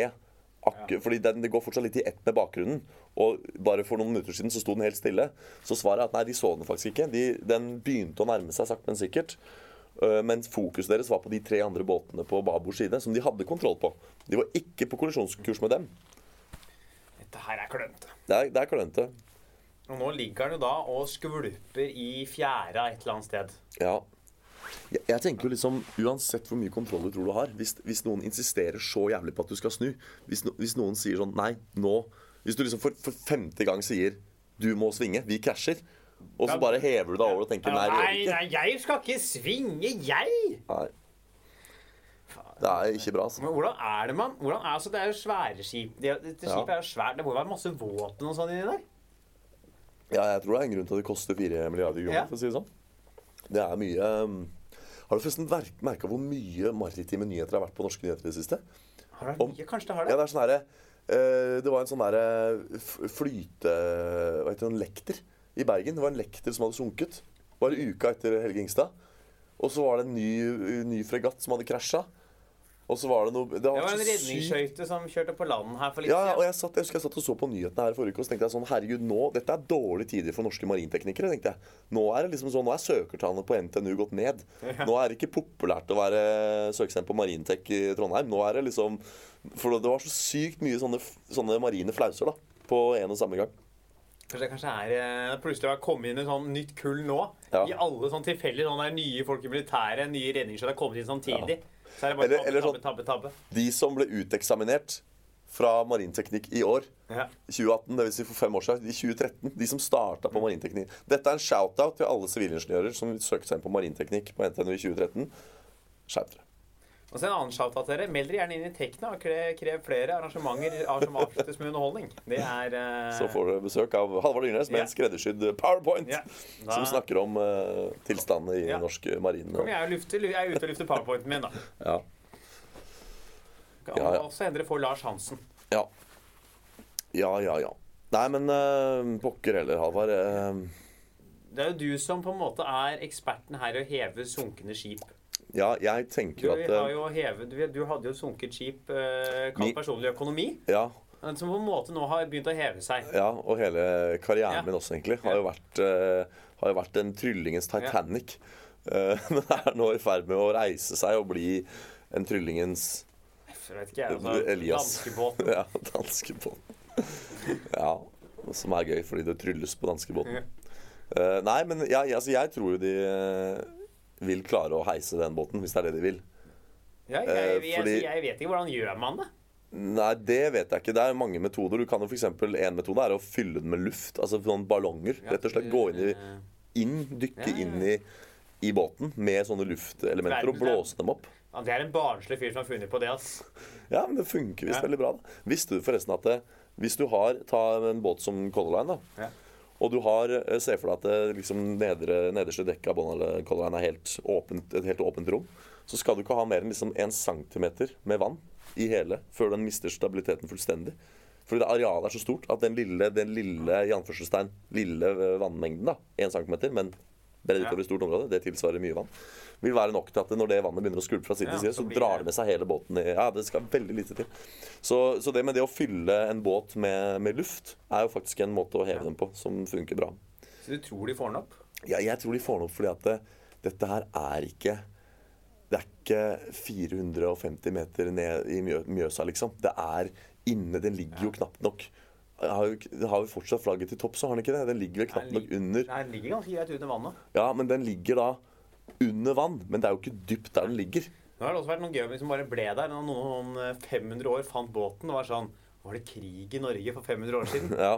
akkurat Fordi den, det går fortsatt litt i ett med bakgrunnen. Og bare for noen minutter siden så sto den helt stille. Så svaret er at nei, de så den faktisk ikke. De, den begynte å nærme seg sakte, men sikkert. Øh, Men fokuset deres var på de tre andre båtene på Babors side, som de hadde kontroll på. De var ikke på kollisjonskurs med dem. Dette her er klønete. Det er, det er klønete. Og nå ligger den jo da og skvulper i fjæra et eller annet sted. Ja. Jeg, jeg tenker jo liksom, Uansett hvor mye kontroll du tror du har Hvis, hvis noen insisterer så jævlig på at du skal snu Hvis, no, hvis noen sier sånn Nei, nå Hvis du liksom for, for femte gang sier Du må svinge, vi krasjer Og så bare hever du deg over og tenker Nei, det gjør vi nei, ikke nei, jeg skal ikke svinge, jeg! Nei. Det er ikke bra, altså. Men hvordan er det man hvordan er, altså, Det er jo svære skip. Det, Ja. skipet er jo svært. Det må jo være masse våpen og sånn inni der. Ja, jeg tror det er en grunn til at det koster 4 milliarder kroner, Ja. for å si det sånn. Det er mye um, Har du forresten merka hvor mye maritime nyheter har vært på norske nyheter i det siste? Har det Om- mye? Kanskje det har det? Ja, det? det er sånn herre Det var en sånn derre flyte... Hva heter det? En lekter i Bergen. Det var en lekter som hadde sunket. Bare uka etter Helge Ingstad. Og så var det en ny, ny fregatt som hadde krasja. Og så var det noe Det, Det var en redningsskøyte som kjørte på land her for litt Ja, og jeg, satt, jeg husker jeg satt og så på nyhetene her forrige uke, og så tenkte jeg sånn Herregud, nå Dette er dårlige tider for norske marinteknikere, tenkte jeg. Nå er det liksom sånn, nå er søkertallene på NTNU gått ned. Nå er det ikke populært å være søke på Marintek i Trondheim. Nå er det liksom For det var så sykt mye sånne, sånne marine flauser, da. På en og samme gang. Kanskje det kanskje er eh, plutselig har kommet inn et sånn nytt kull nå. Ja. I alle sånn tilfeller. sånn der nye folk i militæret, nye redningsskøyter har kommet inn samtidig. Så er det bare Eller- tabbe, eller tabbe, sånn- tabbe, tabbe. De som ble uteksaminert fra marinteknikk i år, Ja. 2018, dvs. Si for fem år siden, i 2013, de som starta på marinteknikk Dette er en shout-out til alle sivilingeniører som søkte seg inn på marinteknikk på NTNU i 2013. Skjerp dere. Og så en annen shout dere. Meld dere gjerne inn i Tekna og krev, krev flere arrangementer som avsluttes med underholdning. Det er uh... Så får dere besøk av Halvard Dyrnes med en skreddersydd powerpoint. yeah. Da- Som snakker om uh, tilstanden i Ja. norsk marine. Kom, jeg er, lufte, jeg er ute og lufter powerpointen min, da. Ja. Ja, ja. også endre for Lars Hansen. ja. Ja, ja, ja. Nei, men uh, pokker heller, Halvard. Uh... Det er jo du som på en måte er eksperten her i å heve sunkende skip. Ja, jeg Du, at har eh, jo hevet, du, du hadde jo sunket skip eh, kalt personlig økonomi, Ja, som på en måte nå har begynt å heve seg. ja, og hele karrieren Ja. min også, egentlig, har jo vært, eh, har jo vært en tryllingens Titanic. Ja. Men er nå i ferd med å reise seg og bli en tryllingens Jeg vet ikke, jeg. Altså, Elias. Danskebåten. Ja, danskebåten. Ja, som er gøy fordi det trylles på danskebåten. Uh, nei, men jeg, altså, jeg tror jo de eh, vil klare å heise den båten, hvis det er det de vil. Ja, jeg, Eh, jeg, fordi- jeg vet ikke hvordan gjør man det. Nei, det vet jeg ikke. Det er mange metoder. Du kan jo for eksempel, En metode er å fylle den med luft. Altså sånn ballonger. Rett og slett gå inn, i, Eh, inn dykke Ja, ja, ja. inn i, i båten med sånne luftelementer og blåse dem opp. Ja, det er en barnslig fyr som har funnet på det, ass. Ja, men det funker visst Ja. veldig bra. da. Visste du forresten at det, hvis du har Ta en båt som Color Line, da. Og du har eh, Se for deg at liksom, nedre, nederste dekket av båndet er helt åpent, et helt åpent rom. Så skal du ikke ha mer enn liksom en centimeter med vann i hele før den mister stabiliteten fullstendig. Fordi det arealet er så stort at den lille, den lille lille eh, vannmengden, da, 1 cm, men bredt Ja. utover et stort område, det tilsvarer mye vann, vil være nok til at når det vannet begynner å skvulpe fra side til side, så drar det- med seg hele båten ned. Ja, det skal veldig lite til. Så, så det med det å fylle en båt med, med luft er jo faktisk en måte å heve den på som funker bra. Så du tror de får den opp? Ja, jeg tror de får den opp fordi at det, dette her er ikke Det er ikke 450 meter ned i Mjøsa, liksom. Det er inne. Den ligger jo knapt nok har jo, fortsatt flagget til topps, så har den ikke det? Den ligger vel knapt nok under. Nei, den ligger ganske greit under vannet. Ja, men den ligger da under vann. Men det er jo ikke dypt der den ligger. Nå har det også vært noen geomer som bare ble der. Når noen eh, 500 år fant båten og var sånn Var det krig i Norge for 500 år siden? Ja.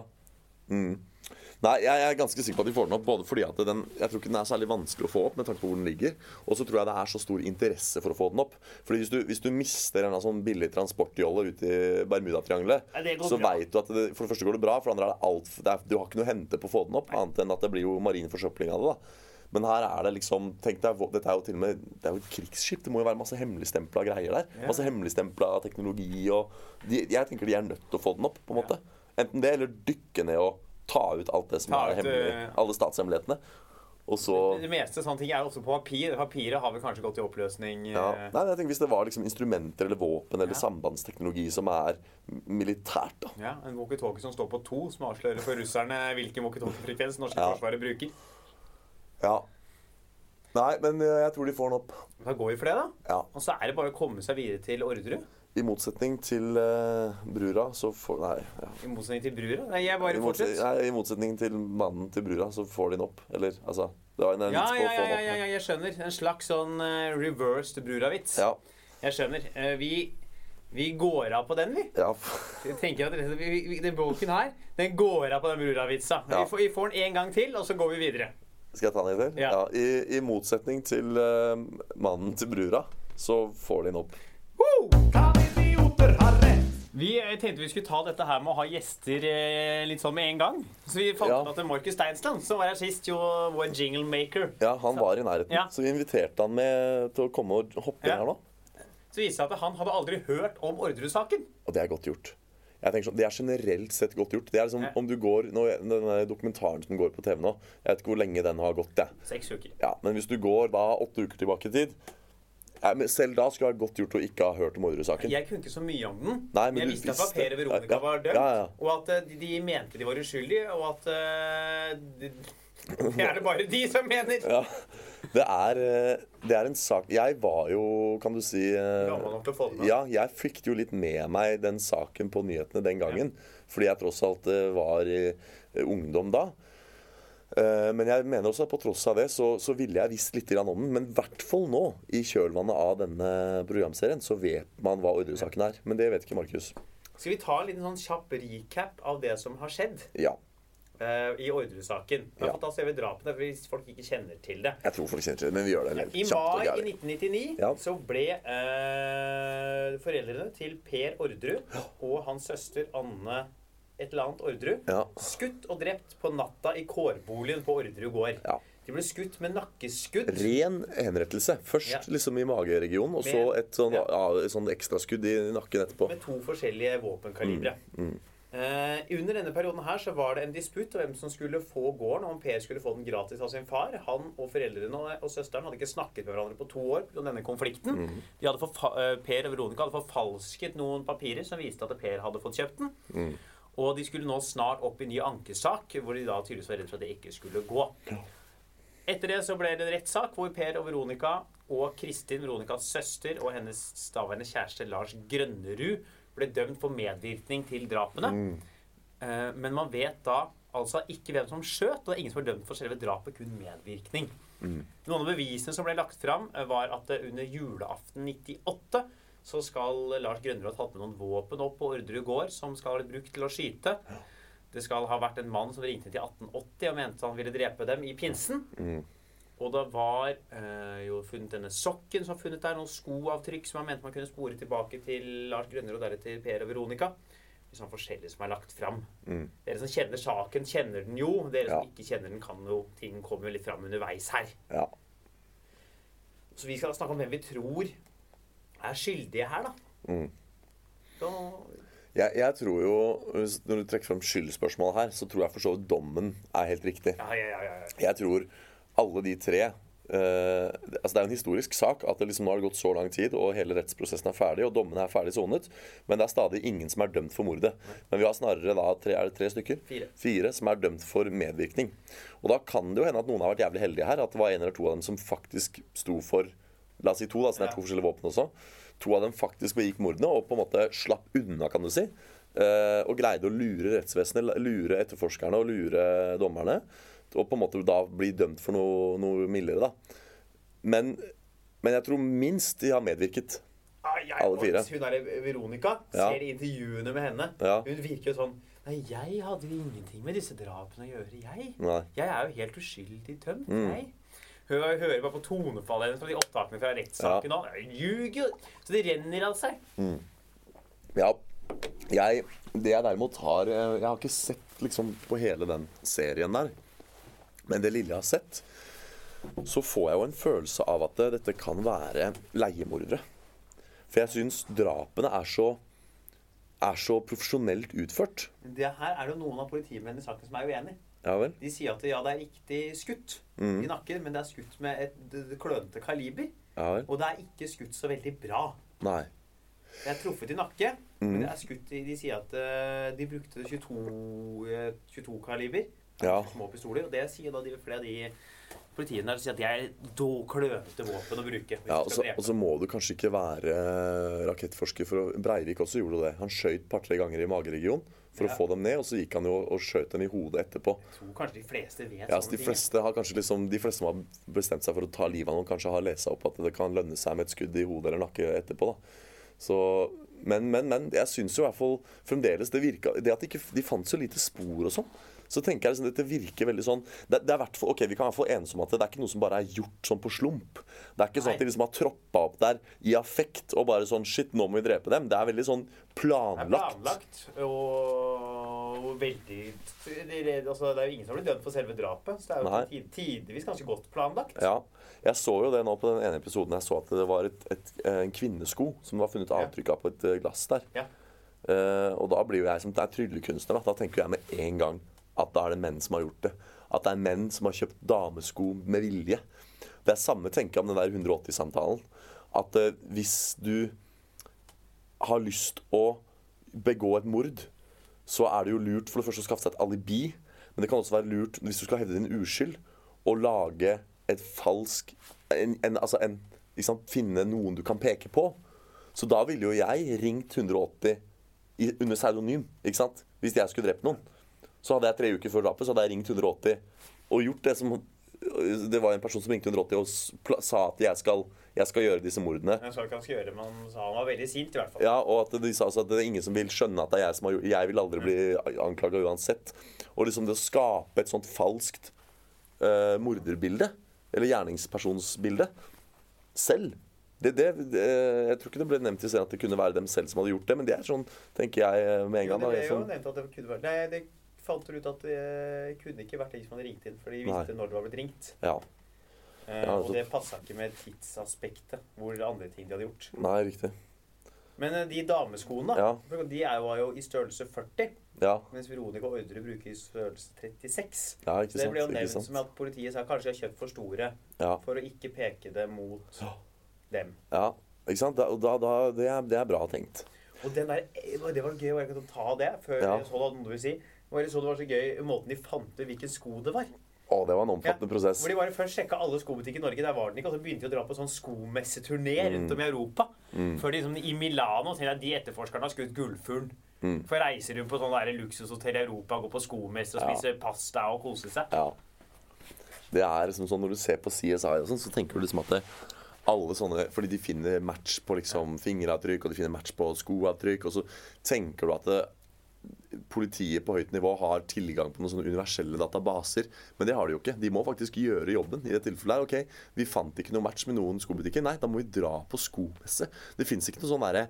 Mm. Nei, jeg er ganske sikker på at de får den opp, både fordi at den Jeg tror ikke den er særlig vanskelig å få opp med tanke på hvor den ligger, og så tror jeg det er så stor interesse for å få den opp. Fordi hvis du, hvis du mister en sånn billig transportjolle ute i Bermudatriangelet, Ja, så veit du at det, for det første går det bra, for det andre er det alt det er, Du har ikke noe å hente på å få den opp, annet enn at det blir jo marin forsøpling av det. da men her er det liksom Tenk deg, Dette er jo til og med Det er jo et krigsskip. Det må jo være masse hemmeligstempla greier der. Yeah. Masse hemmeligstempla teknologi og de, Jeg tenker de er nødt til å få den opp, på en måte. Enten det, eller dykke ned og ta ut alt det som Ta er ut, hemmelig. eh, Alle statshemmelighetene. Og så Det meste sånne ting er også på papir. Papiret har vel kanskje gått i oppløsning. eh, ja. Nei, jeg tenker Hvis det var liksom instrumenter eller våpen eller Ja. sambandsteknologi som er militært, da. Ja, En walkietalkie som står på to, som avslører for russerne hvilken walkietalkie-frekvens norske Ja. forsvaret bruker. Ja. Nei, men eh, jeg tror de får den opp. Da går vi for det, da. Ja. Og så er det bare å komme seg videre til Orderud. I motsetning til uh, Brura, så får Nei. Ja. I motsetning til Brura. Nei, jeg bare nei, I motsetning til mannen til Brura, så får de den opp. Eller altså Det var en en Ja, vits på ja, å ja, få den ja, opp. ja, ja, jeg skjønner. En slags sånn uh, reversed Brura-vits. Ja. Jeg skjønner. Uh, vi, vi går av på den, vi. ja. Jeg tenker at det- vi, vi, Den boken her, den går av på den Brura-vitsa. Ja. Vi, får- vi får den en gang til, og så går vi videre. Skal jeg ta den i til? Ja. I, I motsetning til uh, mannen til Brura, så får de den opp. Rett? Vi tenkte vi skulle ta dette her med å ha gjester eh, litt sånn med en gang. Så vi fant Ja. ut at Markus Steinsland, som var her sist, jo vår jingle maker Ja, han var i nærheten, Ja. så vi inviterte han med til å komme og hoppe inn her nå. Så viste det seg at han hadde aldri hørt om Orderud-saken. Og det er godt gjort. Jeg tenker sånn, Det er generelt sett godt gjort. Det er liksom, Ja. om du går, nå, Denne dokumentaren som går på TV nå, jeg vet ikke hvor lenge den har gått. jeg. Seks uker. Ja, Men hvis du går da åtte uker tilbake i tid ja, men Selv da skulle det vært godt gjort å ikke ha hørt om Orderud-saken. Jeg kunne ikke så mye om den. Nei, men jeg visste at Per og Veronica Ja, var dømt, Ja, ja. og at eh, de, de mente de var uskyldige, og at uh, de, Det er det bare de som mener. Ja, det er, eh, det er en sak Jeg var jo, kan du si. Ja, jeg fikk jo litt med meg den saken på nyhetene den gangen. Fordi jeg tross alt var ungdom da. Eh, Men jeg mener også at på tross av det så, så ville jeg visst litt om den. Men i hvert fall nå, i kjølvannet av denne programserien, så vet man hva Orderud-saken er. Men det vet ikke Markus. Skal vi ta en liten sånn kjapp recap av det som har skjedd Ja. eh, i Orderud-saken? Ja. Da ser vi drapene, hvis folk ikke kjenner til det. Jeg tror folk kjenner til det, men vi gjør det I kjapt og mai i 1999 Ja. så ble eh, foreldrene til Per Orderud og hans søster Anne et eller annet Orderud Ja. skutt og drept på natta i kårboligen på Orderud gård. Ja. De ble skutt med nakkeskudd. Ren henrettelse. Først Ja. liksom i mageregionen, og så et sånn, ja. sånn ekstraskudd i nakken etterpå. med to forskjellige våpenkalibre. Mm, Eh, under denne perioden her så var det en disputt om hvem som skulle få gården, og om Per skulle få den gratis av sin far. Han og foreldrene og, og søsteren hadde ikke snakket med hverandre på to år om denne konflikten. Mm. De eh, per og Veronica hadde forfalsket noen papirer som viste at Per hadde fått kjøpt den. Mm. Og de skulle nå snart opp i ny ankesak, hvor de da tydeligvis var redd for at det ikke skulle gå. Etter det så ble det en rettssak hvor Per og Veronica og Kristin, Veronicas søster, og hennes daværende kjæreste Lars Grønnerud ble dømt for medvirkning til drapene. Mm. Men man vet da altså ikke hvem som skjøt, og det er ingen som er dømt for selve drapet, kun medvirkning. Noen av bevisene som ble lagt fram, eh, var at eh, under julaften 98 så skal Lars Grønnerud ha tatt med noen våpen opp på Orderud gård som skal ha blitt brukt til å skyte. Det skal ha vært en mann som ringte til 1880 og mente han ville drepe dem i pinsen. Og det var eh, jo funnet denne sokken som var funnet der, noen skoavtrykk som han mente man kunne spore tilbake til Lars Grønner og deretter Per og Veronica. Er sånn forskjellig som er lagt fram. Dere som kjenner saken, kjenner den jo. Dere som ikke kjenner den, kan jo Ting kommer jo litt fram underveis her. Ja. Så vi skal snakke om hvem vi tror er skyldige her, da. Mm. Da Jeg, jeg tror jo, Når du trekker frem skyldspørsmålet her, så tror jeg for så vidt dommen er helt riktig. ja, ja, ja, ja. Jeg tror alle de tre eh, altså Det er jo en historisk sak at det liksom nå har det gått så lang tid, og hele rettsprosessen er ferdig, og dommene er ferdig sonet. Men det er stadig ingen som er dømt for mordet. Men vi har snarere da tre, er det tre stykker? Fire. som er dømt for medvirkning. Og da kan det jo hende at noen har vært jævlig heldige her. At det var en eller to av dem som faktisk sto for La oss si to, da, siden det er to forskjellige våpen også. To av dem faktisk begikk mordene og på en måte slapp unna, kan du si. Eh, og greide å lure rettsvesenet, lure etterforskerne og lure dommerne. Og på en måte da bli dømt for noe, noe mildere, da. Men, men jeg tror minst de har medvirket. Ja, jeg Alle fire. Hun er Veronica. Ja. Ser de intervjuene med henne. Ja. Hun virker jo sånn Nei, jeg hadde jo ingenting med disse drapene å gjøre, jeg. Nei. Jeg er jo helt uskyldig tømt, Mm. jeg. Hun hører bare på tonefallet hennes fra de opptakene fra rettssaken og ljuger jo. Så det renner av seg. Ja, jeg, det jeg derimot har eh, Jeg har ikke sett liksom på hele den serien der. Men det lille jeg har sett, så får jeg jo en følelse av at det, dette kan være leiemordere. For jeg syns drapene er så er så profesjonelt utført. Det her er det noen av politimennene i saken som er uenig. Ja vel? De sier at ja, det er riktig skutt Mm. i nakken, men det er skutt med et klønete kaliber. Ja vel? Og det er ikke skutt så veldig bra. Nei. Det er truffet i nakke, men Mm. det er skutt i De sier at uh, de brukte 22-kaliber. 22 kaliber. Ja. Små pistoler. Og det sier da de, flere av de politiene der sier at de er klønete våpen å bruke. Ja, og så, og så må du kanskje ikke være eh, rakettforsker, for Breivik også gjorde det. Han skøyt par-tre ganger i mageregionen for Ja. å få dem ned, og så gikk han jo og skjøt dem i hodet etterpå. Jeg tror kanskje de fleste vet Ja, altså sånne de ting. fleste har kanskje liksom, de fleste som har bestemt seg for å ta livet av noen, kanskje har lest opp at det kan lønne seg med et skudd i hodet eller nakke etterpå. da. Så, men, men, men jeg syns jo i hvert fall fremdeles det virka Det at de ikke, de fant så lite spor og sånn. Så tenker jeg liksom dette virker veldig sånn det, det er hvert ok, Vi kan være for ensomme om at det, det er ikke noe som bare er gjort sånn på slump. Det er ikke sånn at de liksom har troppa opp der i affekt og bare sånn Shit, nå må vi drepe dem. Det er veldig sånn Det er planlagt. planlagt og veldig altså, det er jo ingen som blir dømt for selve drapet. Så det er jo tidvis ganske godt planlagt. Ja. Jeg så jo det nå på den ene episoden jeg så at det var et, et, en kvinnesko som var funnet avtrykk av på et eh, glass der. Ja. Uh, og da blir jo jeg som det er tryllekunstner, da, da tenker jeg med en gang at da er det menn som har gjort det. At det er menn som har kjøpt damesko med vilje. Det er samme tenke om den der 180-samtalen. At eh, hvis du har lyst å begå et mord, så er det jo lurt for det første å skaffe seg et alibi. Men det kan også være lurt, hvis du skal hevde din uskyld, å lage et falsk en, en, Altså en, liksom, finne noen du kan peke på. Så da ville jo jeg ringt 180 i, under pseudonym, ikke sant? Hvis jeg skulle drept noen. Så hadde jeg tre uker før drapet så hadde jeg ringt 180 og gjort det som Det var en person som ringte 180 og sa at jeg skal, jeg skal gjøre disse mordene. Jeg sa ikke han skal gjøre det, men han sa han var veldig sint, i hvert fall. Ja, og at de sa også at det er ingen som vil skjønne at det er jeg som har gjort Jeg vil aldri bli anklaga uansett. Og liksom det å skape et sånt falskt uh, morderbilde, eller gjerningspersonsbilde, selv det, det, det, Jeg tror ikke det ble nevnt i serien at det kunne være dem selv som hadde gjort det, men det er sånn, tenker jeg med en Jo, gang. det ble jo sånn, nevnt at det kunne vært Nei, det fant ut at det kunne ikke vært de som hadde ringt inn, for de visste Nei. når det var blitt ringt. ja. Eh, Ja, og det passa ikke med tidsaspektet, hvor andre ting de hadde gjort. Nei, riktig. Men eh, de dameskoene, Ja. de er jo, var jo i størrelse 40, Ja, mens Veronica Ordre bruker i størrelse 36. ja Så det ble jo nevnt som at politiet sa kanskje de har kjøpt for store Ja, for å ikke peke det mot dem. ja. Ikke sant? Da, da, da, det, er, det er bra tenkt. Og den der, eh, det var gøy, å ta det før Ja. så noe du vil si. Det var så det var så gøy måten de fant ut hvilken sko det var. Å, det var en omfattende prosess. Hvor de bare først sjekka alle skobutikker i Norge. Der var den ikke. Og så begynte de å dra på sånn skomesseturné Mm. rundt om i Europa. Før de liksom, I Milano tenkte jeg de etterforskerne har skutt gullfuglen. Mm. For reiser rundt på sånn der luksushotell i Europa, går på skomesse og Ja. pasta og koser seg. Ja. Det er liksom sånn Når du ser på CSI og sånn, så tenker du liksom at det, alle sånne Fordi de finner match på liksom fingeravtrykk, og de finner match på skoavtrykk, og så tenker du at det, politiet på høyt nivå har tilgang på noen sånne universelle databaser. Men det har de jo ikke. De må faktisk gjøre jobben. I det tilfellet her, ok, Vi fant ikke noe match med noen skobutikker. Nei, da må vi dra på skomesse. Det fins ikke noe sånn derre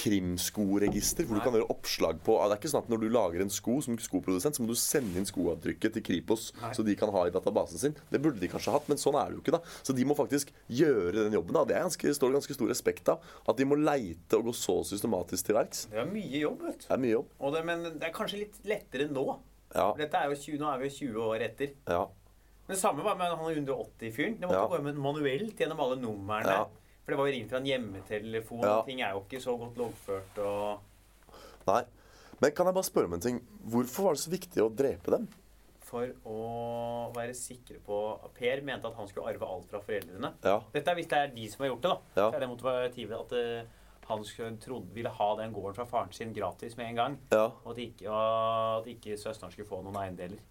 krimskoregister hvor du kan gjøre oppslag på Det er ikke sånn at når du lager en sko som skoprodusent, så må du sende inn skoavtrykket til Kripos, Nei. så de kan ha i databasen sin. Det burde de kanskje hatt, men sånn er det jo ikke. da. Så de må faktisk gjøre den jobben. da. Det er ganske, står det ganske stor respekt av. At de må leite og gå så systematisk til verks. Det er mye jobb, vet du. Det er mye jobb. Men det er kanskje litt lettere nå. Ja. For Dette er jo 20, nå er vi jo 20 år etter. ja. Men det samme var med han 180-fyren. Det måtte Ja. gå med manuelt gjennom alle numrene. Ja. For det var jo ringt fra en hjemmetelefon. Ja. Ting er jo ikke så godt loggført. og... Nei. Men kan jeg bare spørre om en ting? Hvorfor var det så viktig å drepe dem? For å være sikre på Per mente at han skulle arve alt fra foreldrene. Ja. Dette er hvis det er de som har gjort det, da. Ja. Det er det motivativet at eh, han trodde, ville ha den gården fra faren sin gratis med en gang. Ja. Og at ikke, og at ikke søsteren skulle få noen eiendeler.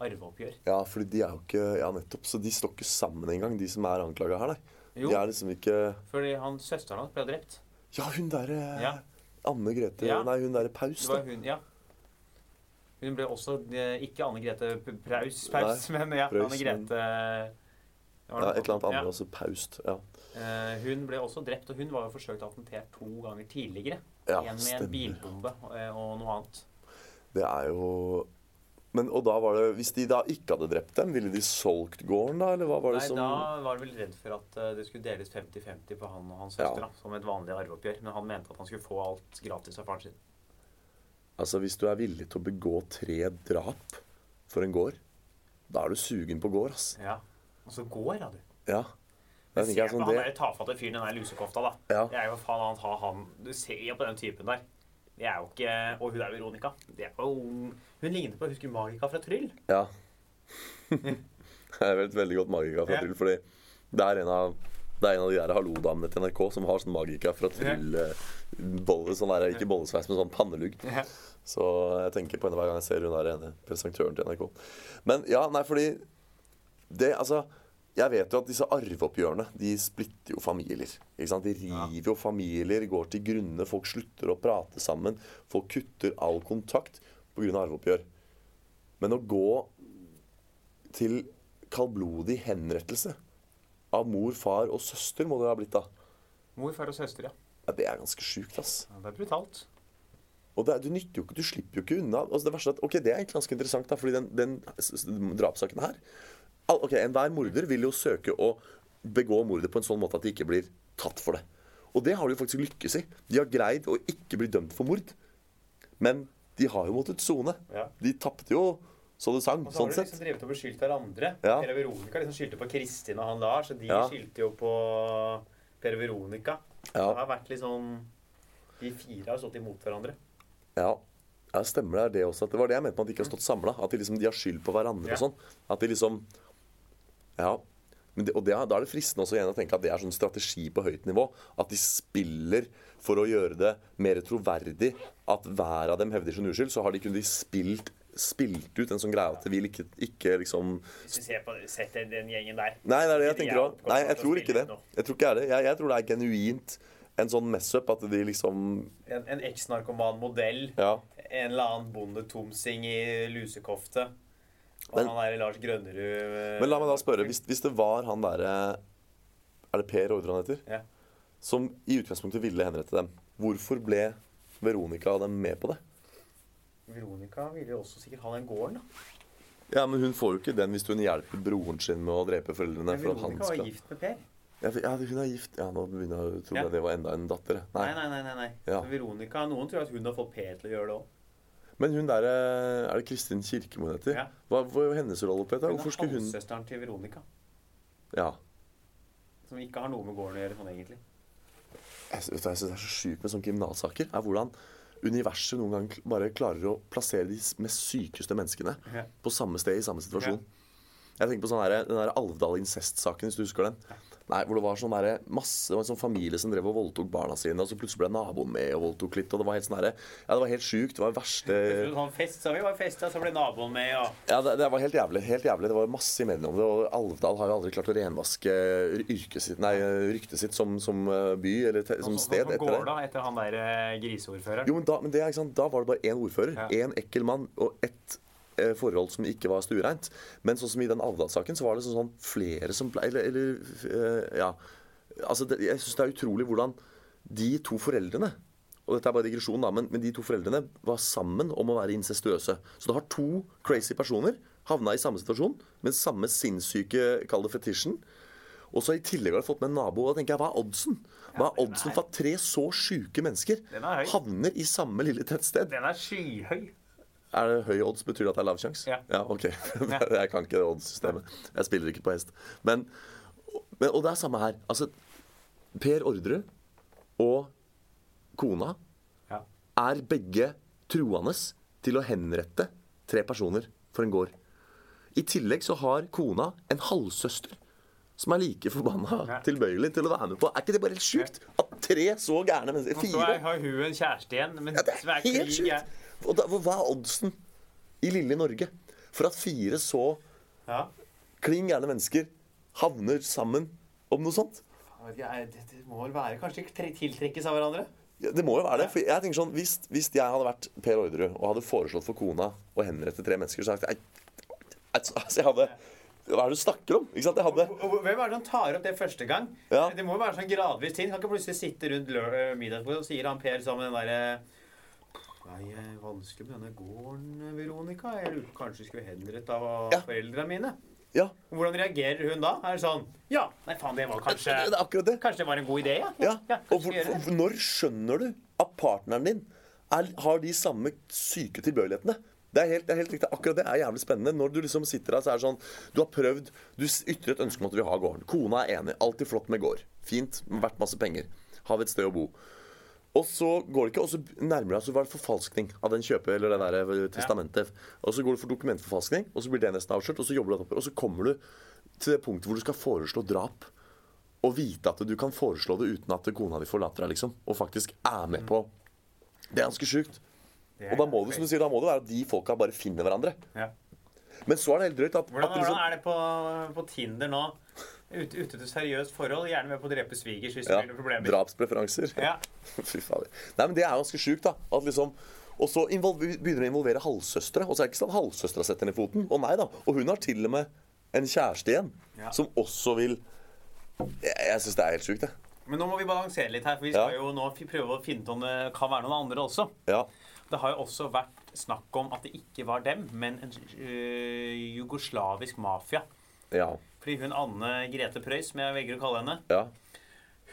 Arveoppgjør. ja, fordi de er jo ikke Ja, nettopp. Så de står ikke sammen engang, de som er anklaga her, nei. Jo, De er liksom ikke fordi han, søsteren hans ble drept. Ja, hun derre Ja. Anne Grete Ja. Nei, hun derre Paus, da. hun, ja. Hun ble også eh, Ikke Anne Grete Praus, Paus, men ja, Anne Grete Ja, et eller annet annet også. Paust. Ja. Eh, hun ble også drept, og hun var jo forsøkt attentert to ganger tidligere. Ja, en med stemmer. en bilbombe eh, og noe annet. Det er jo Men og da var det Hvis de da ikke hadde drept dem, ville de solgt gården da, eller hva var det Nei, som Da var de vel redd for at eh, det skulle deles 50-50 på han og hans Ja. søster. da, Som et vanlig arveoppgjør. Men han mente at han skulle få alt gratis av faren sin. Altså, hvis du er villig til å begå tre drap for en gård, da er du sugen på gård, ass. Ja. Altså gård, går, ja, du. Ja. Jeg ser jeg på sånn han det der tafatte fyren, den der lusekofta, da. Ja. Det er jo faen annet har han Du ser jo på den typen der. Det er jo ikke Og hun er Veronica. Det er jo Hun ligner på Husker du Magika fra Tryll? Ja. jeg vet veldig godt Magika fra Ja. Tryll, fordi det er en av det er en av de der hallo-damene til NRK som har sånn Magika fra Tryll eh, sånn der, Ikke bollesveis, men sånn pannelugg. Så jeg tenker på henne hver gang jeg ser hun der ene presentøren til NRK. Men ja, nei, fordi det, altså Jeg vet jo at disse arveoppgjørene de splitter jo familier. Ikke sant? De river jo familier, går til grunne. Folk slutter å prate sammen. Folk kutter all kontakt pga. arveoppgjør. Men å gå til kaldblodig henrettelse av mor, far og søster må det ha blitt, da. Mor, far og søster, ja. Ja, det er ganske sjukt, ass. ja. Det er brutalt. Og det, du nytter jo ikke, du slipper jo ikke unna. Altså det verste er at, ok, det er egentlig ganske interessant, da, fordi den, den drapssaken her ok, Enhver morder vil jo søke å begå mordet på en sånn måte at de ikke blir tatt for det. Og det har de jo faktisk lykkes i. De har greid å ikke bli dømt for mord. Men de har jo måttet sone. Ja. De tapte jo så det sang, Og så har sånn du liksom drevet og beskyldt hverandre. Ja. Per Veronica liksom skyldte på Kristin og han Lars, og de Ja. skyldte jo på Per Veronica. Veronica. Det har vært litt sånn De fire har stått imot hverandre. ja. ja, stemmer det. er det også. At det var det jeg mente med at de ikke har stått samla. At de liksom de har skyld på hverandre Ja. og sånn. At de liksom Ja. Men det, og det, da er det fristende også igjen å tenke at det er sånn strategi på høyt nivå. At de spiller for å gjøre det mer troverdig at hver av dem hevder sin uskyld. Så har de kunnet spilt, spilt ut en sånn greie at vil ikke, ikke liksom Hvis du ser på setter den- den gjengen der Nei, det er det jeg tenker òg. Nei, jeg tror ikke det. Jeg tror ikke er det. Jeg, jeg tror det er genuint en sånn mess-up at de liksom En, en eks-narkoman modell. Ja. En eller annen bondetomsing i lusekofte. Men- han der Lars Grønnerud eh, Men la meg da spørre, hvis, hvis det var han derre Er det Per Ordre han heter? Ja. Som i utgangspunktet ville henrette dem. Hvorfor ble Veronica og dem med på det? Veronica ville jo også sikkert ha den gården, da. Ja, Men hun får jo ikke den hvis hun hjelper broren sin med å drepe foreldrene. Men For Veronica var gift med Per. ja, ja, hun er gift. Ja, Nå begynner jeg å tro Ja. det var enda en datter. Nei, nei, nei. nei, nei. Ja. Veronica, Noen tror at hun har fått Per til å gjøre det òg. Men hun der Er det Kristin Kirkemo hun heter? Ja. Hva var hennes rolle på dette? Hun Hvorfor er skulle hun halvsøsteren til Veronica. Ja. Som ikke har noe med gården å gjøre sånn egentlig. Jeg synes, jeg synes det er så sjukt med sånne kriminalsaker. Er hvordan universet noen gang bare klarer å plassere de mest sykeste menneskene Ja. på samme sted i samme situasjon. Jeg tenker på sånn her, den der Alvdal incest-saken, hvis du husker den. Nei, Hvor det var sånn der, masse, det var en sånn familie som drev og voldtok barna sine, og så plutselig ble naboen med og voldtok litt. og Det var helt sånn der, ja, det var helt sjukt. Det var det verste Sånn fest, så vi var festa, så ble naboen med, og Ja, det, det var helt jævlig. helt jævlig. Det var masse i mediene om det. Og Alvdal har jo aldri klart å renvaske yrket sitt, nei, ryktet sitt som, som eh, by eller te, som sted Sånn etter går det. da etter han der eh, griseordføreren. Jo, men da, men det, er da var det bare én ordfører, Ja. ekkel mann og ett forhold som ikke var stuereint. Men sånn som i den Alvdal-saken, så var det sånn, sånn flere som ble Eller, eller eh, ja. Altså, det, jeg syns det er utrolig hvordan de to foreldrene og dette er bare digresjon, da, men, men de to foreldrene var sammen om å være incestuøse. Så du har to crazy personer havna i samme situasjon med samme sinnssyke, kall det fetisjen. Og så i tillegg har du fått med en nabo. Og da tenker jeg, Hva er oddsen? Hva er oddsen for at tre så sjuke mennesker er havner i samme lille tettsted? Den er skyhøy. Er det høy odds? Betyr det at det er lav sjanse? Ja. ok. jeg kan ikke oddssystemet. Jeg spiller ikke på hest. Men, men, og det er samme her. Altså, Per Ordre og kona Ja. er begge truende til å henrette tre personer for en gård. I tillegg så har kona en halvsøster som er like forbanna Ja. tilbøyelig til å være med på. Er ikke det bare helt sjukt? At tre så gærne mennesker Og så har hun en kjæreste igjen, men Ja, det er helt sjukt. Og da, hva er oddsen i lille Norge for at fire så Ja. klin gærne mennesker havner sammen om noe sånt? Jeg vet ikke, det, det må vel være Kanskje tiltrekkes av hverandre? Ja, det må jo være det. For jeg tenker sånn, hvis, hvis jeg hadde vært Per Orderud og hadde foreslått for kona å henrette tre mennesker, så hadde jeg altså, jeg hadde, Hva er det du snakker om? Ikke sant? Jeg hadde Hvem er det som tar opp det første gang? Ja. Det må jo være sånn gradvis ting. Kan ikke plutselig sitte rundt middagsbordet og sier han Per sammen den derre Nei, vanskelig med denne gården, Veronica. Jeg på kanskje skulle henrette av Ja. foreldrene mine. Ja, Hvordan reagerer hun da? Er det sånn Ja, nei faen, det var kanskje det det, det. Kanskje det var en god idé, ja? Ja. ja Og vi for, når skjønner du at partneren din er, har de samme syke tilbøyelighetene? Det er, helt, det er helt riktig. Akkurat det er jævlig spennende. Når du liksom sitter der, så er det sånn Du har prøvd Du ytrer et ønske om at du vil ha gården. Kona er enig. Alltid flott med gård. Fint. Verdt masse penger. Har vi et sted å bo. Og så går det ikke, og så nærmer det deg så var forfalskning av den kjøpet eller det der eh, testamentet. Og så går du for dokumentforfalskning, og så blir det nesten avslørt, og så jobber du oppover, og så kommer du til det punktet hvor du skal foreslå drap. Og vite at du kan foreslå det uten at kona di forlater deg, liksom. Og faktisk er med på Det er ganske sjukt. Og da må det som du sier, da må det være at de folka bare finner hverandre. Ja. Men så er det helt drøyt at, Hvordan, at liksom, hvordan er det på, på Tinder nå? Ute, ute til seriøst forhold. Gjerne med på å drepe svigers hvis ja, det blir problemer. Drapspreferanser. Ja. Fy fader. Nei, men det er ganske sjukt, da. At liksom og så begynner det å involvere halvsøstre. Og så er det ikke sånn at halvsøstera setter i foten. Og nei da. Og hun har til og med en kjæreste igjen Ja. som også vil Jeg, jeg syns det er helt sjukt, jeg. Men nå må vi balansere litt her, for vi skal Ja. jo nå prøve å finne ut om det kan være noen andre også. Ja. Det har jo også vært snakk om at det ikke var dem, men en øh, jugoslavisk mafia. Ja. Fordi hun Anne Grete Preus, som jeg velger å kalle henne, Ja.